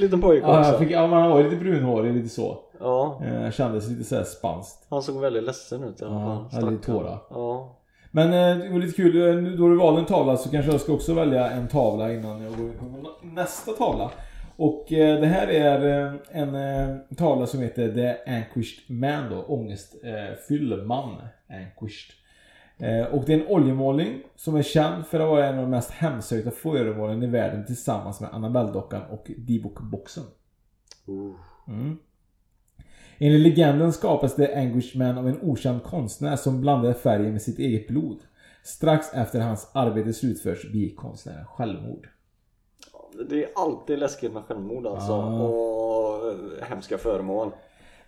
Liten pojke Ja, också. fick, ja man var lite brunhårig, lite så. Ja. Eh, kändes lite såhär spanskt. Han såg väldigt ledsen ut i alla fall. Ja, hade lite tårar. Ja. Men eh, det var lite kul, eh, nu då du valde en tavla så kanske jag ska också välja en tavla innan jag går in på nästa tavla. Och eh, det här är eh, en eh, tavla som heter The Anquished Man då, ångestfylld man. Anquished. Eh, och det är en oljemålning som är känd för att vara en av de mest hemsökta föremålen i världen tillsammans med Annabelle-dockan och D-Book-boxen. Mm. Enligt legenden skapas det Anguished Man av en okänd konstnär som blandade färgen med sitt eget blod. Strax efter hans arbete slutförs begick konstnären självmord. Det är alltid läskigt med självmord alltså. Ja. Och eh, hemska föremål.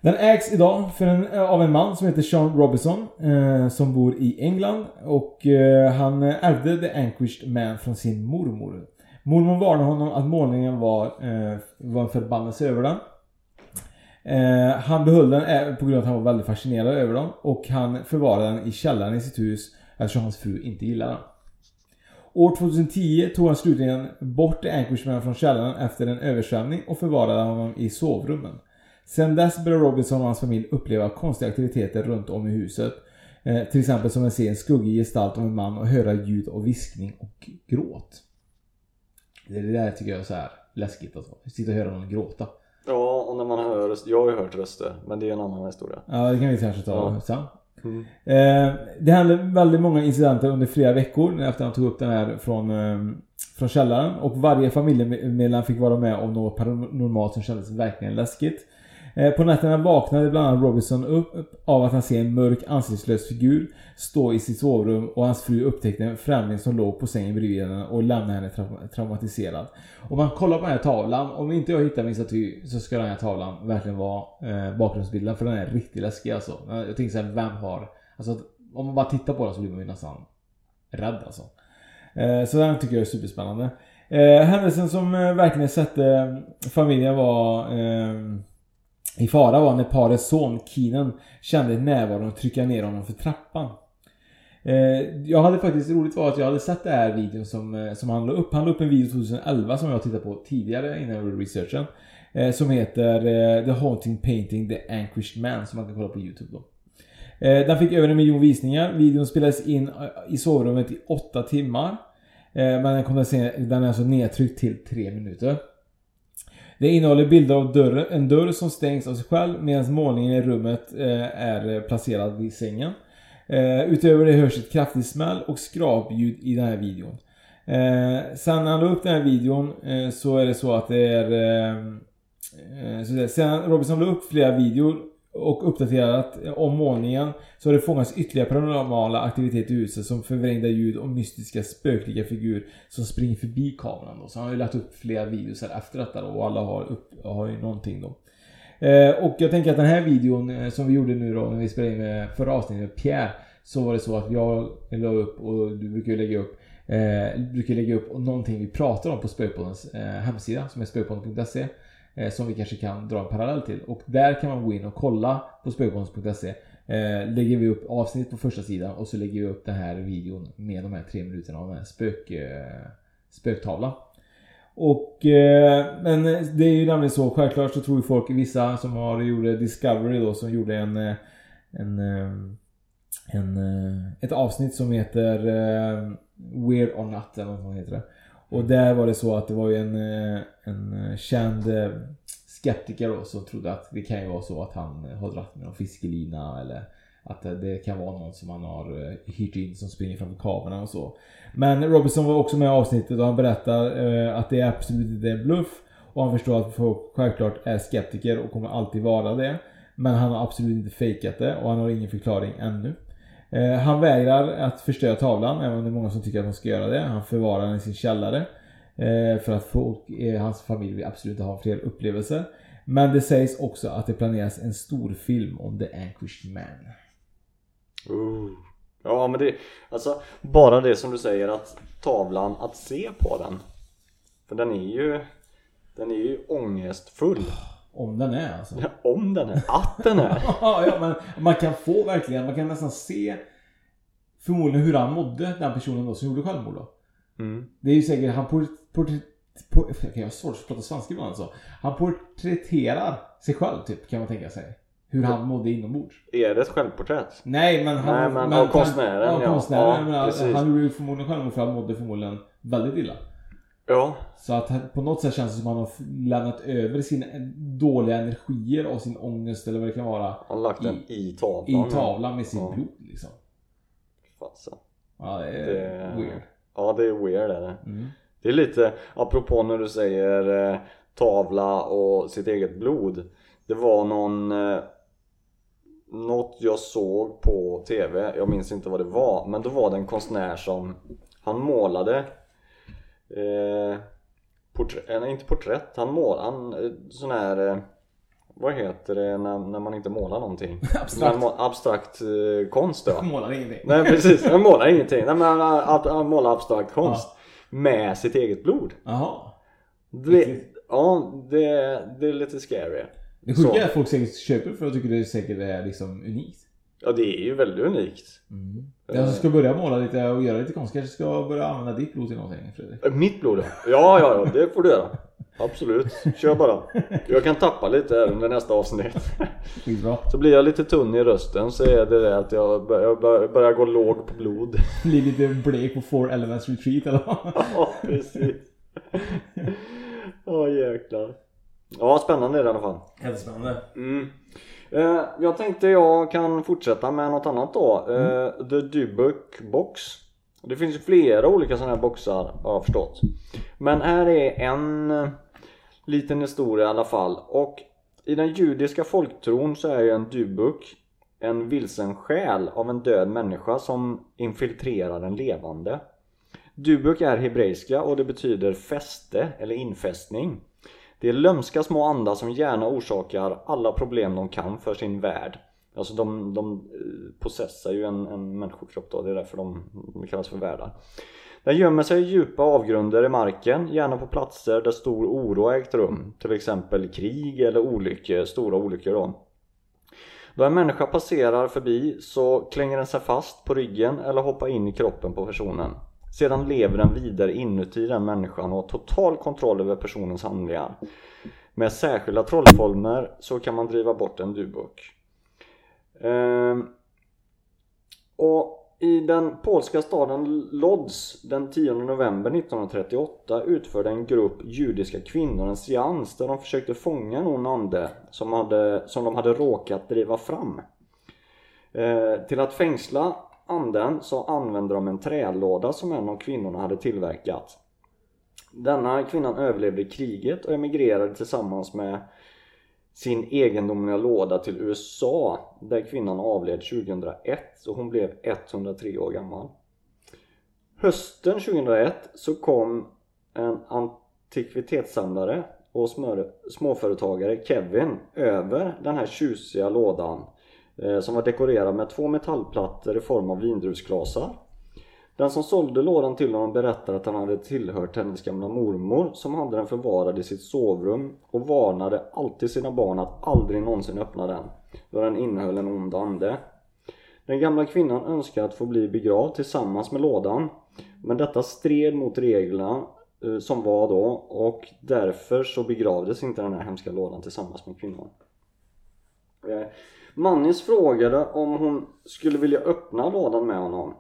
Den ägs idag för en, eh, av en man som heter Sean Robinson eh, som bor i England och eh, han eh, ärvde The Anquished Man från sin mormor. Mormor varnade honom att målningen var, eh, var en förbannelse över den. Eh, han behöll den eh, på grund av att han var väldigt fascinerad över dem och han förvarade den i källaren i sitt hus eftersom hans fru inte gillade den. År 2010 tog han slutligen bort The Anquished Man från källaren efter en översvämning och förvarade honom i sovrummen. Sen dess började Robinson och hans familj uppleva konstiga aktiviteter runt om i huset. Eh, till exempel som att se en skuggig gestalt av en man och höra ljud av viskning och gråt. Det där tycker jag är så här läskigt alltså. Sitta och höra någon gråta. Ja, och när man hör. Jag har ju hört röster. Men det är en annan historia. Ja, det kan vi kanske ta Ja. sen. Mm. Eh, det hände väldigt många incidenter under flera veckor efter han tog upp den här från, eh, från källaren. Och varje familjemedlem fick vara med om något paranormalt som kändes verkligen läskigt. Eh, på nätterna vaknade bland annat Robinson upp av att han ser en mörk ansiktslös figur stå i sitt sovrum och hans fru upptäckte en främling som låg på sängen bredvid henne och lämnade henne tra- traumatiserad. Om man kollar på den här tavlan, om inte jag hittar min staty så ska den här tavlan verkligen vara eh, bakgrundsbilden för den är riktigt läskig alltså. Jag tänker såhär, vem har... Alltså om man bara tittar på den så blir man ju nästan rädd alltså. Eh, så den tycker jag är superspännande. Eh, händelsen som eh, verkligen sätter eh, familjen var eh, i fara var när parets son Keenan kände närvaron trycka ner honom för trappan. Eh, jag hade faktiskt roligt var att jag hade sett den här videon som, eh, som han la upp. Han la upp en video 2011 som jag tittade på tidigare innan jag gjorde researchen. Eh, som heter The Haunting Painting The Anquished Man som man kan kolla på YouTube då. Den fick över en miljon visningar. Videon spelades in i sovrummet i 8 timmar. Men den, kom den är alltså nedtryckt till 3 minuter. Det innehåller bilder av dörren, en dörr som stängs av sig själv medan målningen i rummet eh, är eh, placerad vid sängen. Eh, utöver det hörs ett kraftigt smäll och skrapljud i den här videon. Eh, sen när han la upp den här videon eh, så är det så att det är... Eh, eh så det, sen Robinson la upp flera videor och uppdaterat eh, om målningen så har det fångats ytterligare paranormala aktiviteter i huset som förvrängda ljud och mystiska spökliga figurer som springer förbi kameran då. Så han har ju lagt upp flera videos här efter detta då och alla har, upp, har ju någonting då. Eh, och jag tänker att den här videon eh, som vi gjorde nu då när vi spelade in med förra avsnittet med Pierre så var det så att jag la upp och du brukar ju lägga upp eh, brukar lägga upp någonting vi pratar om på Spökpoddens eh, hemsida som är spökpodden.se Eh, som vi kanske kan dra en parallell till. Och där kan man gå in och kolla på spökpoddens.se eh, lägger vi upp avsnitt på första sidan och så lägger vi upp den här videon med de här tre minuterna av den här spök, eh, spöktavlan. Och, eh, men det är ju nämligen så, självklart så tror ju folk, vissa som har gjort Discovery då, som gjorde en, eh, en, eh, en, ett avsnitt som heter eh, Weird or Not eller vad heter det. Och där var det så att det var ju en, eh, en eh, känd eh, skeptiker då som trodde att det kan ju vara så att han har dragit med någon fiskelina eller att det kan vara någon som han har hyrt in som springer framför kameran och så. Men Robinson var också med i avsnittet och han berättar att det är absolut inte är bluff. Och han förstår att folk självklart är skeptiker och kommer alltid vara det. Men han har absolut inte fejkat det och han har ingen förklaring ännu. Eh, han vägrar att förstöra tavlan, även om det är många som tycker att han ska göra det. Han förvarar den i sin källare. Eh, för att folk, eh, hans familj vill absolut inte ha fler upplevelser. Men det sägs också att det planeras en stor film om The Anquished Man. Ooh. Ja men det, alltså bara det som du säger att tavlan, att se på den För den är ju Den är ju ångestfull om den är alltså. Ja, om den är, att den är ja men man kan få verkligen, man kan nästan se Förmodligen hur han mådde, den personen då som gjorde självmord då. Mm. Det är ju säkert, han port, port, port, jag har svårt att prata svenska ibland alltså. Han porträtterar sig själv typ, kan man tänka sig. Hur han mådde inombords. Är det ett självporträtt? Nej men han... Nej, men av konstnären, ja. ja. konstnären. Ja, men precis. han gjorde ju förmodligen självmord för han mådde förmodligen väldigt illa. Ja. Så att på något sätt känns det som att han har lämnat över sina dåliga energier och sin ångest eller vad det kan vara. Han har lagt den i tavlan I tavlan med sin Ja. blod liksom. Fasen. Ja det är Det- weird. Ja det är weird är det. Mm. Det är lite, apropå när du säger eh, tavla och sitt eget blod. Det var någon eh, Något jag såg på TV, jag minns inte vad det var, men då var det en konstnär som Han målade eh, porträtt, eh, nej inte porträtt, han målade, han, eh, sån här Vad heter det när, när man inte målar någonting? Abstrakt. Man- abstrakt eh, konst då? Målar ingenting. Nej precis, han målar ingenting. Nej, men han, han, han målar abstrakt konst Med sitt eget blod Jaha. det, Ja, det, det är lite scary Det sjuka är att folk säkert köper för att tycker det säkert är liksom unikt. Ja det är ju väldigt unikt. Den som ska börja måla lite och göra lite konst kanske ska börja använda ditt blod till någonting Fredrik. Eh, Mitt blod ja, ja, ja, det får du göra. Absolut, kör bara. Jag kan tappa lite här under nästa avsnitt. Så blir jag lite tunn i rösten så är det det att jag börjar, gå låg på blod. Blir lite blek på Four Elements Retreat eller vad? Ja, precis. Åh jäklar. Ja, spännande är det i alla fall. Jättespännande. Mm. Eh, jag tänkte jag kan fortsätta med något annat då. Eh, The Dybbuk Box. Det finns ju flera olika sådana här boxar har jag förstått. Men här är en eh, liten historia i alla fall. Och i den judiska folktron så är ju en Dybbuk en vilsen själ av en död människa som infiltrerar en levande. Dybbuk är hebreiska och det betyder fäste eller infästning. Det är lömska små andar som gärna orsakar alla problem de kan för sin värld. Alltså de, de eh, possessar ju en, en människokropp då, det är därför de, de kallas för världar. Den gömmer sig i djupa avgrunder i marken, gärna på platser där stor oro har ägt rum. Till exempel krig eller olyckor, stora olyckor då. Då en människa passerar förbi så klänger den sig fast på ryggen eller hoppar in i kroppen på personen. Sedan lever den vidare inuti den människan och har total kontroll över personens handlingar. Med särskilda trollformer så kan man driva bort en dubuk. Ehm, och i den polska staden Lodz den 10 november 1938 utförde en grupp judiska kvinnor en seans där de försökte fånga en ond ande som, hade, som de hade råkat driva fram. Eh, till att fängsla anden så använde de en trälåda som en av kvinnorna hade tillverkat. Denna kvinnan överlevde kriget och emigrerade tillsammans med sin egendomliga låda till USA där kvinnan avled 2001 så hon blev 103 år gammal. Hösten 2001 så kom en antikvitetssamlare och småföretagare Kevin över den här tjusiga lådan Eh, som var dekorerad med två metallplattor i form av vindruvsklasar. Den som sålde lådan till honom berättade att han hade tillhört hennes gamla mormor som hade den förvarad i sitt sovrum och varnade alltid sina barn att aldrig någonsin öppna den då den innehöll en ond ande. Den gamla kvinnan önskade att få bli begravd tillsammans med lådan men detta stred mot reglerna eh, som var då och därför så begravdes inte den här hemska lådan tillsammans med kvinnan. Eh, Mannis frågade om hon skulle vilja öppna lådan med honom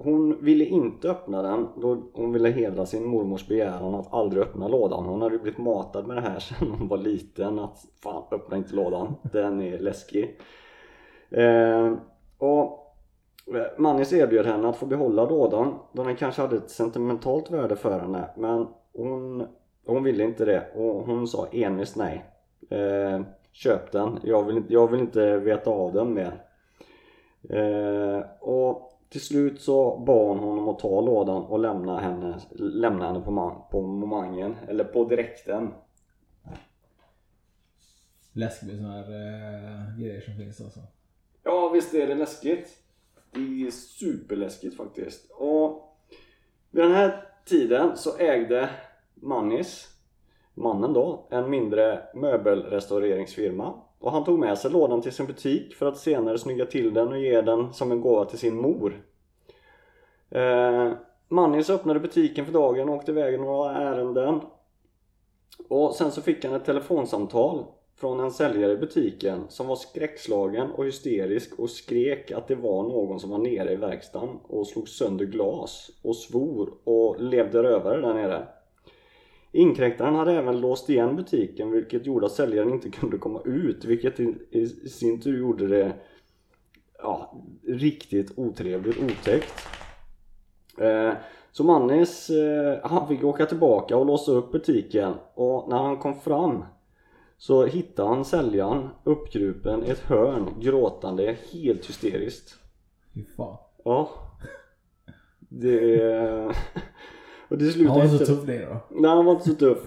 hon ville inte öppna den då hon ville hedra sin mormors begäran att aldrig öppna lådan. Hon hade ju blivit matad med det här sedan hon var liten att fan öppna inte lådan, den är läskig. Eh, och eh, Mannis erbjöd henne att få behålla lådan då den kanske hade ett sentimentalt värde för henne men hon, hon ville inte det och hon sa envist nej. Eh, köp den, jag vill, inte- jag vill inte veta av den mer. Eh, och till slut så bad hon honom att ta lådan och lämna henne, lämna henne på, man, på momangen, eller på direkten. Läskigt med såna här eh, grejer som finns alltså. Ja visst är det läskigt. Det är superläskigt faktiskt. Och vid den här tiden så ägde Mannis, mannen då, en mindre möbelrestaureringsfirma. Och han tog med sig lådan till sin butik för att senare snygga till den och ge den som en gåva till sin mor. Eh, Mannis öppnade butiken för dagen och åkte iväg några ärenden. Och sen så fick han ett telefonsamtal från en säljare i butiken som var skräckslagen och hysterisk och skrek att det var någon som var nere i verkstaden och slog sönder glas och svor och levde rövare där nere. Inkräktaren hade även låst igen butiken vilket gjorde att säljaren inte kunde komma ut vilket i, i sin tur gjorde det ja, riktigt otrevligt, otäckt. Eh, så Mannis, eh, han fick åka tillbaka och låsa upp butiken och när han kom fram så hittade han säljaren uppkrupen i ett hörn gråtande helt hysteriskt. Fy fan. Ja. Det... Och det slutade Han var så inte- tuff det då. Nej han var inte så tuff.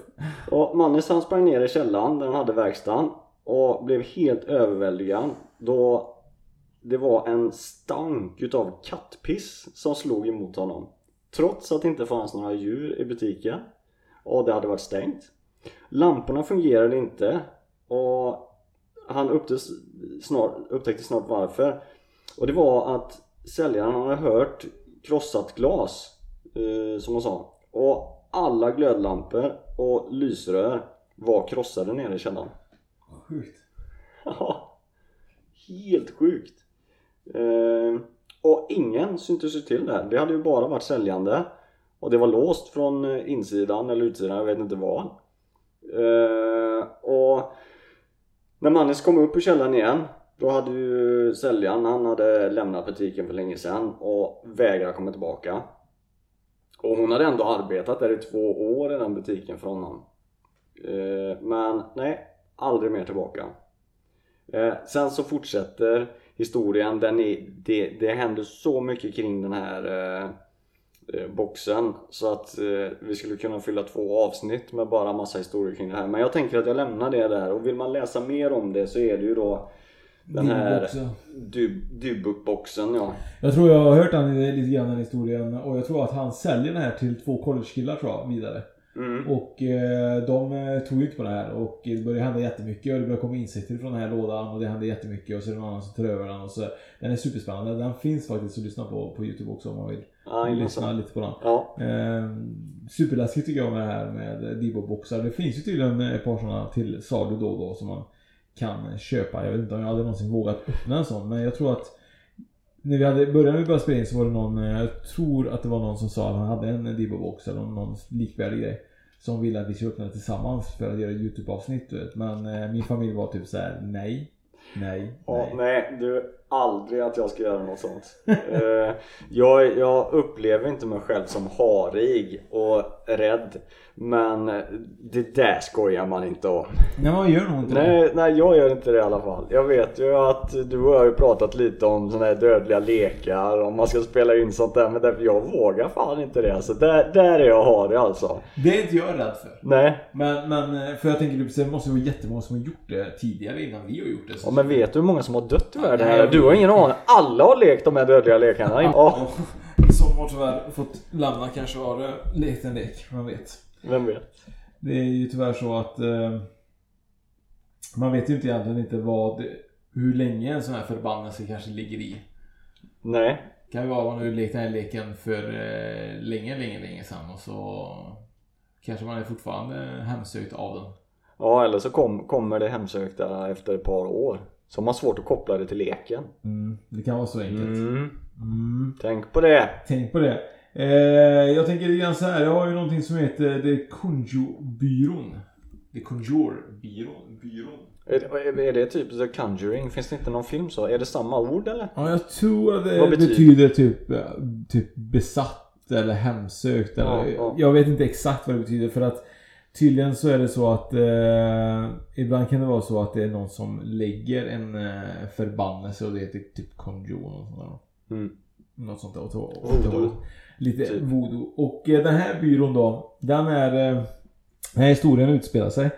Och Mannes han sprang ner i källaren där han hade verkstaden och blev helt överväldigad då det var en stank utav kattpiss som slog emot honom. Trots att det inte fanns några djur i butiken och det hade varit stängt. Lamporna fungerade inte och han upptäckte snart, upptäckte snart varför. Och det var att säljaren hade hört krossat glas som han sa. Och alla glödlampor och lysrör var krossade nere i källaren. Sjukt. Ja, helt sjukt. Eh, och ingen syntes ju till det här. Det hade ju bara varit säljande. Och det var låst från eh, insidan eller utsidan, jag vet inte vad. Eh, och när Mannes kom upp ur källaren igen då hade ju säljaren, han hade lämnat butiken för länge sedan och vägrade komma tillbaka. Och hon hade ändå arbetat där i två år i den butiken för honom. Eh, men nej, aldrig mer tillbaka. Eh, sen så fortsätter historien, den är, det, det händer så mycket kring den här eh, boxen så att vi skulle kunna fylla två avsnitt med bara massa historier kring det här. Men jag tänker att jag lämnar det där och vill man läsa mer om det så är det ju då den här Dybbuk-boxen ja. Jag tror jag har hört den, lite grann den historien och jag tror att han säljer den här till två collegekillar tror jag, vidare. Mm. Och eh, de eh, tog ut på det här och det började hända jättemycket och det började komma insekter från den här lådan och det hände jättemycket och så är det någon annan som tar över den och så Den är superspännande, den finns faktiskt att lyssna på på Youtube också om man vill Ja, lyssna lite på den. Ja. Eh, superläskigt tycker jag med det här med Dibo-boxar. Det finns ju tydligen ett par sådana till salu då och då som man kan köpa. Jag vet inte om jag hade någonsin vågat öppna en sån men jag tror att när vi hade började vi börja spela in så var det någon, eh, jag tror att det var någon som sa att han hade en Dibo-box eller någon likvärdig grej. Som ville att vi skulle öppna det tillsammans för att göra YouTube-avsnitt. Men eh, min familj var typ så här: nej, nej, Ja, nej, du, aldrig att jag ska göra något sånt. Eh, jag, jag upplever inte mig själv som harig och rädd. Men det där skojar man inte om. Nej man gör nog inte det. Nej, nej, jag gör inte det i alla fall. Jag vet ju att du och jag har ju pratat lite om såna här dödliga lekar, om man ska spela in sånt där. Men därför jag vågar fan inte det. Alltså, där, där är jag harig alltså. Det är inte jag rädd för. Nej. Men, men eh, för jag tänker det måste vara jättemånga som har gjort det tidigare innan vi har gjort det. Så Ja, men vet du hur många som har dött i världen? nej, här? Du har ingen aning. Alla har lekt de här dödliga lekarna. Ja. Som har tyvärr fått lämna kanske har lekt en lek, man vet. Vem vet? Det är ju tyvärr så att eh, man vet ju inte egentligen inte vad, hur länge en sån här förbannelse kanske ligger i. Nej. Kan ju vara att man har lekt den här leken för eh, länge, länge, länge sedan och så kanske man är fortfarande hemsökt av den. Ja, eller så kom, kommer det hemsökta efter ett par år. Så har man svårt att koppla det till leken. Mm, det kan vara så enkelt. Mm. Mm. Tänk på det. Tänk på det. Eh, jag tänker lite grann så här. Jag har ju någonting som heter The Conjure-byrån. The Conjure-byrån. Byrån. Är det, är det typ The Conjuring? Finns det inte någon film så? Är det samma ord eller? Ja, jag tror att det Vad betyder, betyder- typ, eh, typ besatt eller hemsökt. Eller, Ja, ja. Jag vet inte exakt vad det betyder för att tydligen så är det så att eh, ibland kan det vara så att det är någon som lägger en eh, förbannelse och det heter typ conjure och sånt där. Mm. Något sånt där. Och, och, och, Voodoo. Lite Typ. voodoo. Och eh, den här byrån då, den är... Eh, den här historien utspelar sig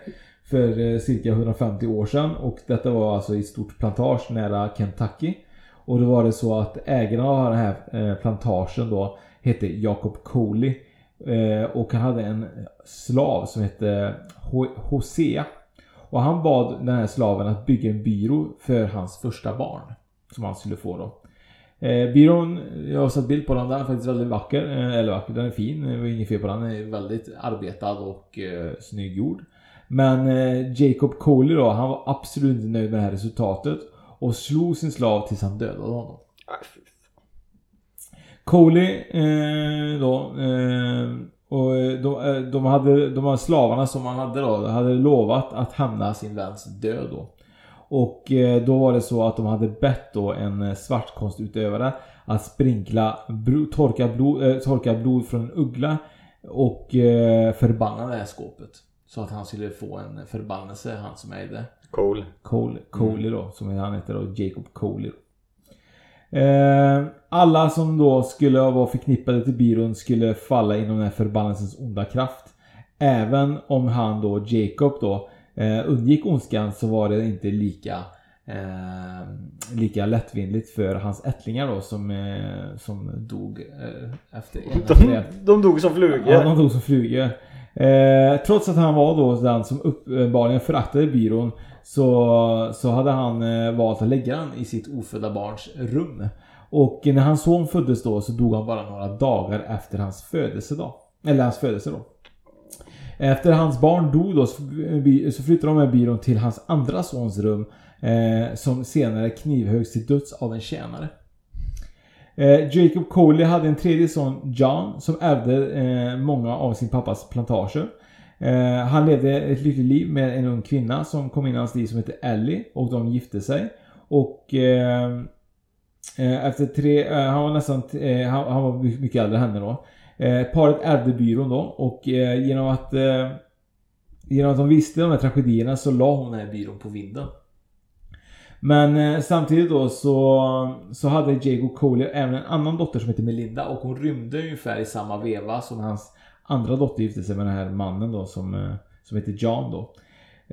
för eh, cirka 150 år sedan och detta var alltså i ett stort plantage nära Kentucky. Och då var det så att ägarna av den här eh, plantagen då hette Jacob Coley. Eh, och han hade en slav som hette Hosea. Och han bad den här slaven att bygga en byrå för hans första barn. Som han skulle få då. Eh, byrån, jag har sett bild på den, den är faktiskt väldigt vacker. Eh, eller vacker, den är fin. Det var inget fel på den. Den är väldigt arbetad och eh, snygggjord. Men eh, Jacob Coley då, han var absolut inte nöjd med det här resultatet. Och slog sin slav tills han dödade honom. Coley eh, då eh, och eh, de, eh, de hade de här slavarna som han hade då hade lovat att hämna sin väns död då. Och eh, då var det så att de hade bett då en svartkonstutövare att sprinkla bro, torka, blod, torka blod från en uggla och förbanna det här skåpet. Så att han skulle få en förbannelse, han som ägde. Cool. Cole, Coley då, som han heter då, Jacob Coley. Eh, alla som då skulle vara förknippade till byrån skulle falla inom den här förbannelsens onda kraft. Även om han då, Jacob då, eh, undgick ondskan så var det inte lika eh, lika lättvindigt för hans ättlingar då som, eh, som dog eh, efter en De, de dog som flugor. Ja, de dog som flugor. Eh, trots att han var då den som uppenbarligen föraktade byrån så, så hade han eh, valt att lägga den i sitt ofödda barns rum. Och när hans son föddes då så dog han bara några dagar efter hans födelsedag. Eller hans födelse då. Efter hans barn dog då så eh, så flyttade de med byrån till hans andra sons rum. Eh, som senare knivhöggs till döds av en tjänare. Eh, Jacob Coley hade en tredje son, John, som ärvde eh, många av sin pappas plantager. Eh, han levde ett lyckligt liv med en ung kvinna som kom in i hans liv som hette Ellie och de gifte sig. Och eh, eh, efter tre, eh, han var nästan, eh, han, han var mycket äldre än henne då. Eh, paret ärvde byrån då och eh, genom att eh, Genom att de visste de här tragedierna så la hon den här byrån på vinden. Men eh, samtidigt då så, så hade Jago Coley även en annan dotter som hette Melinda och hon rymde ungefär i samma veva som hans andra dotter gifte sig med den här mannen då som, eh, som heter John då.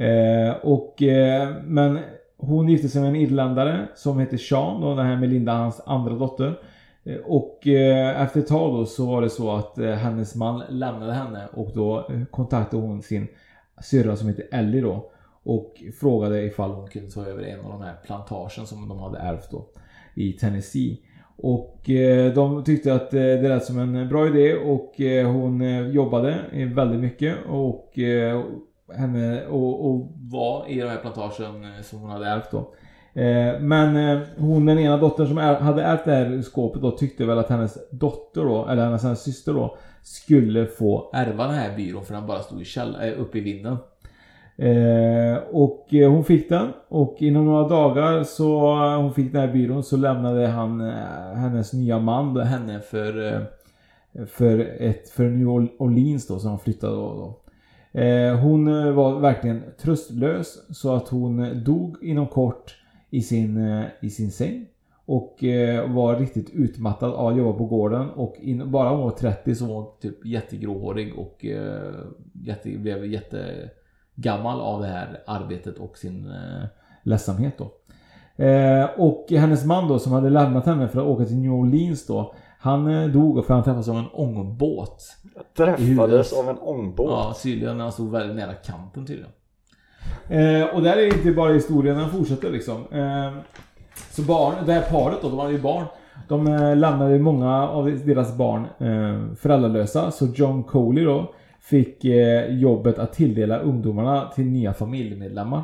Eh, och, eh, men hon gifte sig med en irländare som heter Sean då, den här Melinda, hans andra dotter. Eh, Och eh, efter ett tag då så var det så att eh, hennes man lämnade henne och då kontaktade hon sin syrra som heter Ellie då. Och frågade ifall hon kunde ta över en av de här plantagen som de hade ärvt då. I Tennessee. Och eh, de tyckte att eh, det lät som en bra idé och eh, hon jobbade väldigt mycket och henne och, och var i den här plantagen som hon hade ärvt då. Men hon den ena dottern som hade ärvt det här skåpet då tyckte väl att hennes dotter då, eller hennes, hennes syster då Skulle få ärva den här byrån för den bara stod i käll, uppe i vinden. Eh, och eh, hon fick den och inom några dagar så eh, hon fick den här byrån så lämnade han eh, hennes nya man då, henne för för, ett, för New Orleans då som hon flyttade då. då. Eh, hon var verkligen tröstlös så att hon dog inom kort i sin, i sin säng. Och eh, var riktigt utmattad av att jobba på gården och in, bara hon var 30 så var hon typ jättegråhårig och eh, jätte, blev jätte, jättegammal av det här arbetet och sin eh, ledsamhet då. Eh, och hennes man då som hade lämnat henne för att åka till New Orleans då Han eh, dog för han träffades av en ångbåt. Träffades av en ångbåt? Ja, tydligen han stod väldigt nära kanten tydligen. Eh, och där är inte bara historien, den fortsätter liksom. Eh, så barn, det här paret då, de hade ju barn. De eh, lämnade många av deras barn eh, föräldralösa. Så John Coley då fick eh, jobbet att tilldela ungdomarna till nya familjemedlemmar.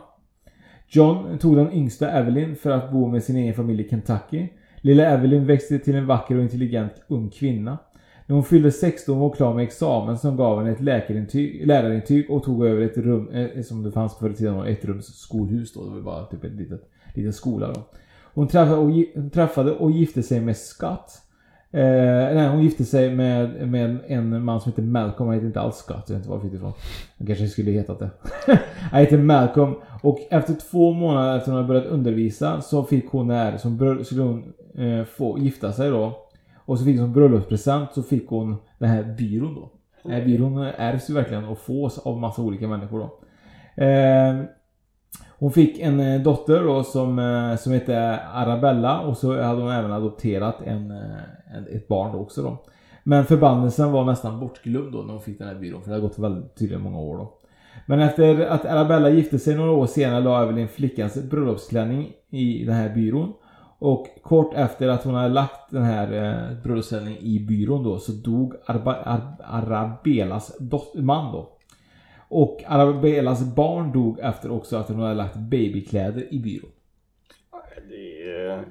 John tog den yngsta Evelyn för att bo med sin egen familj i Kentucky. Lilla Evelyn växte till en vacker och intelligent ung kvinna. När hon fyllde 16 var hon klar med examen som gav henne ett läkarintyg, lärarintyg och tog över ett rum, eh, som det fanns förr i tiden, ett rums skolhus då. Det var bara typ en liten, liten skola då. Hon träffade och, hon träffade och gifte sig med Scott. Eh, nej, hon gifte sig med, med en man som heter Malcolm. Han heter inte alls Scott. Jag vet inte var jag fick det ifrån. Han kanske skulle hetat det. Han heter Malcolm. Och efter två månader efter hon hade börjat undervisa så fick hon här, som skulle hon eh, få gifta sig då. Och så fick hon som bröllopspresent så fick hon den här byrån då. Den här byrån ärvs ju verkligen och fås av massa olika människor då. Eh, hon fick en eh, dotter då som, eh, som hette Arabella och så hade hon även adopterat en, eh, en, ett barn då också då. Men förbannelsen var nästan bortglömd då när hon fick den här byrån för det hade gått väldigt tydligen många år då. Men efter att Arabella gifte sig några år senare la Evelyn flickans bröllopsklänning i den här byrån. Och kort efter att hon hade lagt den här eh, bröllopsklänningen i byrån då så dog Arba, Ar, Arabelas dot, man då. Och Arabelas barn dog efter också att hon hade lagt babykläder i byrån. Det.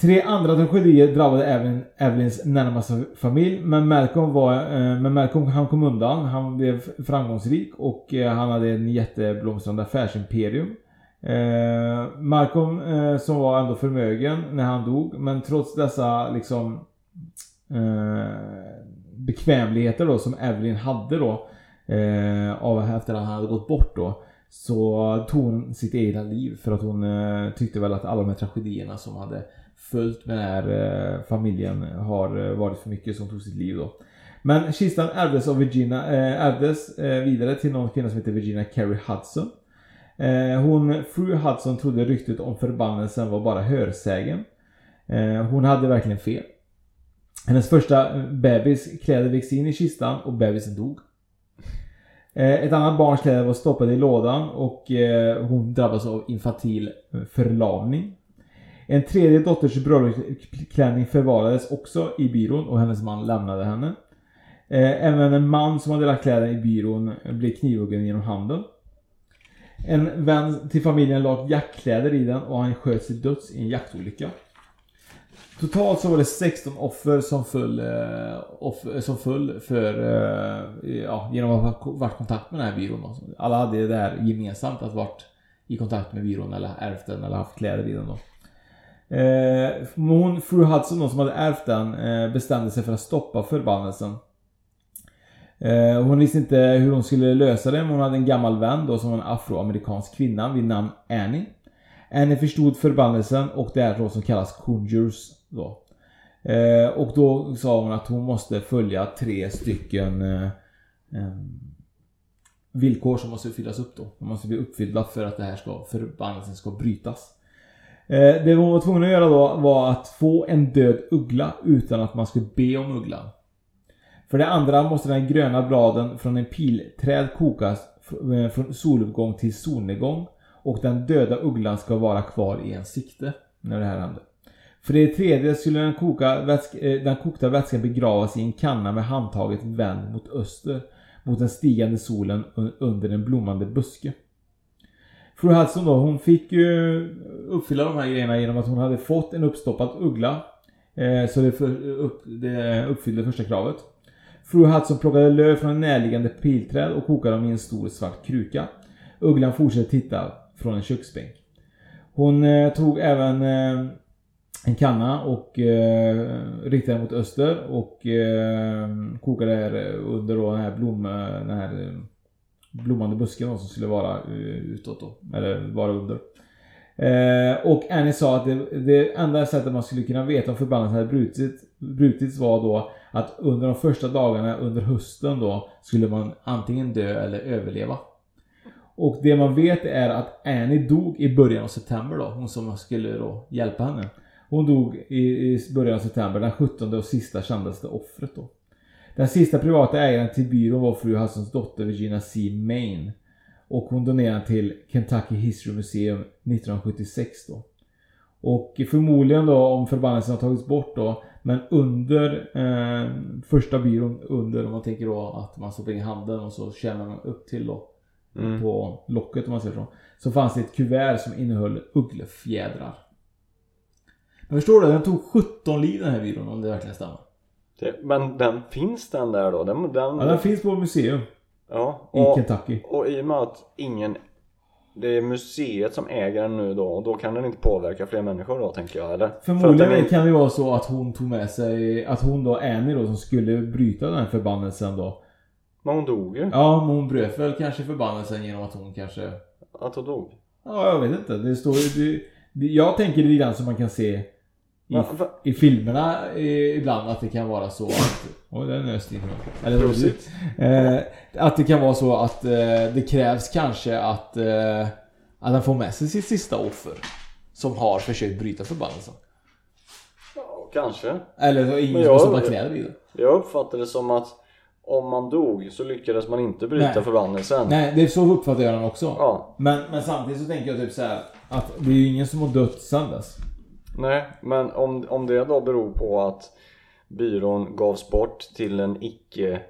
Tre andra tragedier drabbade även Evelyns närmaste familj. Men Malcolm, var, eh, men Malcolm han kom undan. Han blev framgångsrik och eh, han hade en jätteblomstrande affärsimperium. Eh, Malcolm eh, som var ändå förmögen när han dog. Men trots dessa liksom eh, bekvämligheter då som Evelyn hade då. Eh, av efter att han hade gått bort då. Så tog hon sitt egna liv för att hon eh, tyckte väl att alla de här tragedierna som hade följt med den här eh, familjen har eh, varit för mycket som tog sitt liv då. Men kistan ärvdes av Virginia, eh, ärvdes eh, vidare till någon kvinna som heter Virginia Carey Hudson. Eh, hon, fru Hudson trodde ryktet om förbannelsen var bara hörsägen. Eh, hon hade verkligen fel. Hennes första bebis kläder växte in i kistan och bebisen dog. Eh, ett annat barns kläder var stoppade i lådan och eh, hon drabbades av infantil eh, förlamning. En tredje dotters bröllopsklänning förvarades också i byrån och hennes man lämnade henne. Även en man som hade lagt kläderna i byrån blev knivhuggen genom handen. En vän till familjen la jaktkläder i den och han sköts till döds i en jaktolycka. Totalt så var det 16 offer som föll, eh, offer, eh, som föll för, eh, ja, genom att ha varit i kontakt med den här byrån. Alla hade det här gemensamt att varit i kontakt med byrån eller ärvt den eller haft kläder i den då. Eh, hon, fru Hudson då, som hade ärvt den eh, bestämde sig för att stoppa förbannelsen. Eh, hon visste inte hur hon skulle lösa det men hon hade en gammal vän då som var en afroamerikansk kvinna vid namn Annie. Annie förstod förbannelsen och det är vad som kallas conjures då. Eh, och då sa hon att hon måste följa tre stycken eh, eh, villkor som måste fyllas upp då. De måste bli uppfyllda för att det här ska, förbannelsen ska brytas. Eh, det hon var tvungen att göra då var att få en död uggla utan att man skulle be om ugglan. För det andra måste den gröna bladen från en pilträd kokas eh, från soluppgång till solnedgång. Och den döda ugglan ska vara kvar i en sikte när det här händer. För det tredje skulle den, koka vätsk, eh, den kokta vätskan begravas i en kanna med handtaget vänd mot öster. Mot den stigande solen under en blommande buske. Fru Hudson då, hon fick ju uppfylla de här grejerna genom att hon hade fått en uppstoppad uggla. Eh, så det, för, upp, det uppfyllde första kravet. Fru Hudson plockade löv från en närliggande pilträd och kokade dem i en stor svart kruka. Ugglan fortsatte titta från en köksbänk. Hon eh, tog även en kanna och eh, riktade den mot öster och eh, kokade här under då den här blom... Den här eh, blommande busken då, som skulle vara eh, utåt då. Eller vara under. Eh, och Annie sa att det, det enda sättet man skulle kunna veta om förbannelsen hade brutits, brutits var då att under de första dagarna under hösten då skulle man antingen dö eller överleva. Och det man vet är att Annie dog i början av september då. Hon som skulle då hjälpa henne. Hon dog i, i början av september, den 17 och sista kändaste offret då. Den sista privata ägaren till byrån var fru Hudsons dotter Virginia C. Main. Och hon donerade till Kentucky History Museum 1976 då. Och förmodligen då om förbannelsen har tagits bort då. Men under eh, första byrån under om man tänker då att man stoppar in handen och så känner man upp till då. Mm. På locket om man säger så. Så fanns det ett kuvert som innehöll ugglefjädrar. Jag förstår det, den tog 17 liv den här byrån om det verkligen stämmer. Det, men den finns den där då? Den, den, Ja, den finns på museum. Ja, I och, Kentucky. och i och med att ingen Det är museet som äger den nu då och då kan den inte påverka fler människor då tänker jag eller? För Förmodligen den är- kan det vara så att hon tog med sig, att hon då, Annie då, som skulle bryta den här förbannelsen då. Men hon dog ju. Ja, men hon bröt väl kanske förbannelsen genom att hon kanske... Att hon dog? Ja, jag vet inte. Det står ju... Jag tänker lite grann som man kan se i, Ja, för- i filmerna eh, ibland att det kan vara så att... Oj, den öste in. Eller eh, Att det kan vara så att eh, det krävs kanske att... Eh, att han får med sig sitt sista offer. Som har försökt bryta förbannelsen. Ja, kanske. Eller så ingen Men som har jag- stoppat kläder i det. Jag uppfattar det som att om man dog så lyckades man inte bryta Nej. förbannelsen. Nej, det är så uppfattar jag den också. Ja. Men, men samtidigt så tänker jag typ så här att det är ju ingen som har dött sen dess. Nej, men om, om det då beror på att byrån gavs bort till en icke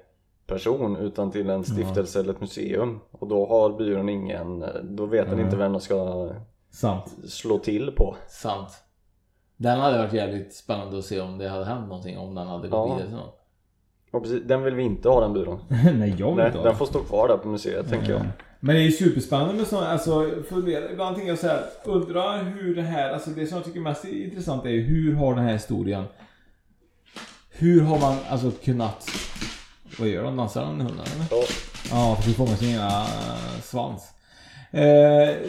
person utan till en stiftelse eller ett museum och då har byrån ingen, då vet den Nej. inte vem den ska Sant. slå till på. Sant. Den hade varit jävligt spännande att se om det hade hänt någonting om den hade gått Ja. vidare till någon. Och precis, den vill vi inte ha den byrån. Nej, jag vill Nej, inte ha den får stå kvar där på museet tänker jag. Men det är ju superspännande med sådana, alltså fundera, ibland tänker jag så här, undra hur det här, alltså det som jag tycker är mest intressant är ju hur har den här historien Hur har man alltså kunnat Vad gör de? Dansar den hunden eller? Ja. Ja, för att fånga sin ena eh, svans. Eh,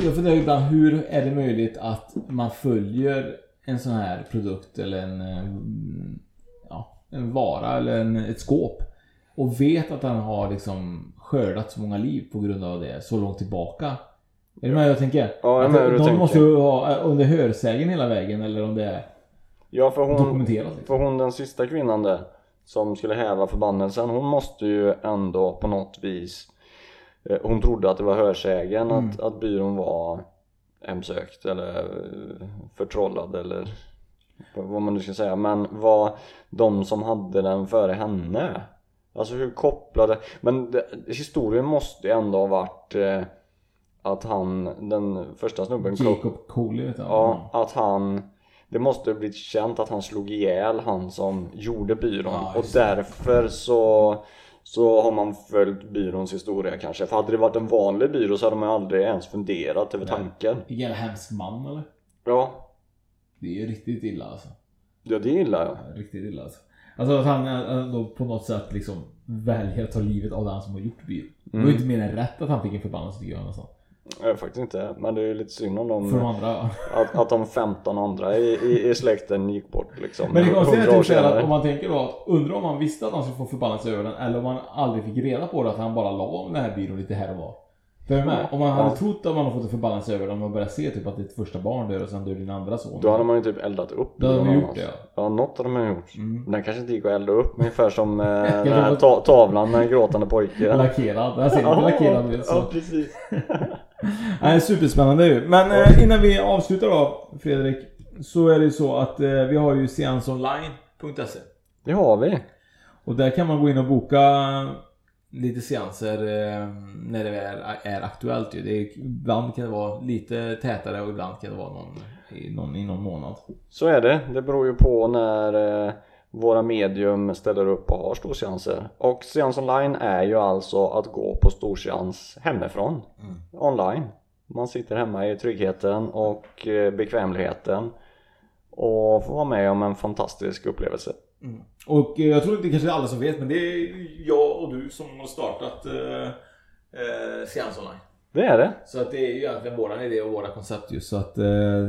jag funderar ibland hur är det möjligt att man följer en sån här produkt eller en, eh, en vara eller en, ett skåp och vet att den har liksom skördat så många liv på grund av det så långt tillbaka. Är du med jag tänker? Ja, jag är Att med hur du de tänker. måste ju ha, eh, om det är hörsägen hela vägen eller om det är Ja för hon, dokumenterat. Liksom. för hon den sista kvinnan där som skulle häva förbannelsen hon måste ju ändå på något vis eh, Hon trodde att det var hörsägen Mm. att, att byrån var hemsökt eller eh, förtrollad eller vad man nu ska säga men var de som hade den före henne Alltså hur kopplade Men det, historien måste ju ändå ha varit eh, att han, den första snubben Jacob Coley vet jag. Ja, att han Det måste ha blivit känt att han slog ihjäl han som gjorde byrån. Ja, och därför så Så har man följt byråns historia kanske. För hade det varit en vanlig byrå så hade man aldrig ens funderat över tanken. Jävla hemsk man eller? Ja, Det är ju riktigt illa alltså. ja det gillar jag Ja, Riktigt illa alltså. Alltså att han ändå på något sätt liksom väljer att ta livet av den som har gjort byrån. Det var ju inte mer än rätt att han fick en förbannelse tycker jag nästan. Jag är faktiskt inte men det är ju lite synd om dem För de andra. att, att de 15 andra i, i, i släkten gick bort liksom Men det konstiga är 100 år typ att om man tänker då att undrar om han visste att han skulle få förbannelse över den eller om han aldrig fick reda på det att han bara la om den här byrån lite här och var. Med? Om man hade Ja. trott att man har fått en förbannelse över den och man börjar se typ att ditt första barn dör och sen dör din andra son. Då hade man ju typ eldat upp Då hade man gjort det, ja. Ja, något hade man gjort. Mm. Den kanske inte gick att elda upp, ungefär som eh, den här ta tavlan med en gråtande pojke. Lackerad. Där ser du lackerad ut. Ja, precis. Nej, superspännande ju. Men eh, innan vi avslutar då Fredrik. Så är det ju så att eh, vi har ju seansonline.se. Det har vi. Och där kan man gå in och boka lite seanser eh, när det är, är aktuellt ju. Det är, ibland kan det vara lite tätare och ibland kan det vara någon i någon, i någon månad. Så är det. Det beror ju på när eh, våra medium ställer upp och har storseanser. Och seans online är ju alltså att gå på storseans hemifrån. Online. Man sitter hemma i tryggheten och eh, bekvämligheten. Och får vara med om en fantastisk upplevelse. Och eh, jag tror inte kanske alla som vet men det är jag och du som har startat eh, eh, Seans Online. Det är det. Så att det är ju egentligen våran idé och våra koncept just så att eh,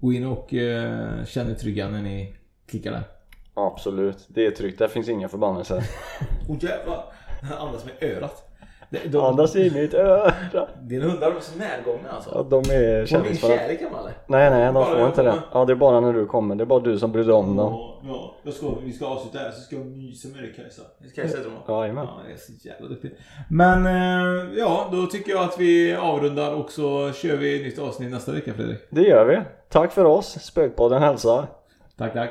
gå in och eh, känn er trygga när ni klickar där. Absolut. Det är tryggt. Där finns inga förbannelser. Åh oh, jävlar! Andas med örat. De, de, Andas i ett öra. Dina hundar är så närgångna alltså. Ja, de är Får min kärleksfulla. kärlek eller? Nej nej, de Bara får inte det. Ja det är bara när du kommer. Det är bara du som bryr dig om dem. Ja, ja. Jag ska, vi ska avsluta här så ska jag mysa med dig Kajsa. Kajsa heter hon va? Jajamän. Ja, jag är så jävla duktig. Men eh, ja, då tycker jag att vi avrundar och så kör vi nytt avsnitt nästa vecka Fredrik. Det gör vi. Tack för oss. Spökpodden hälsar. Tack tack.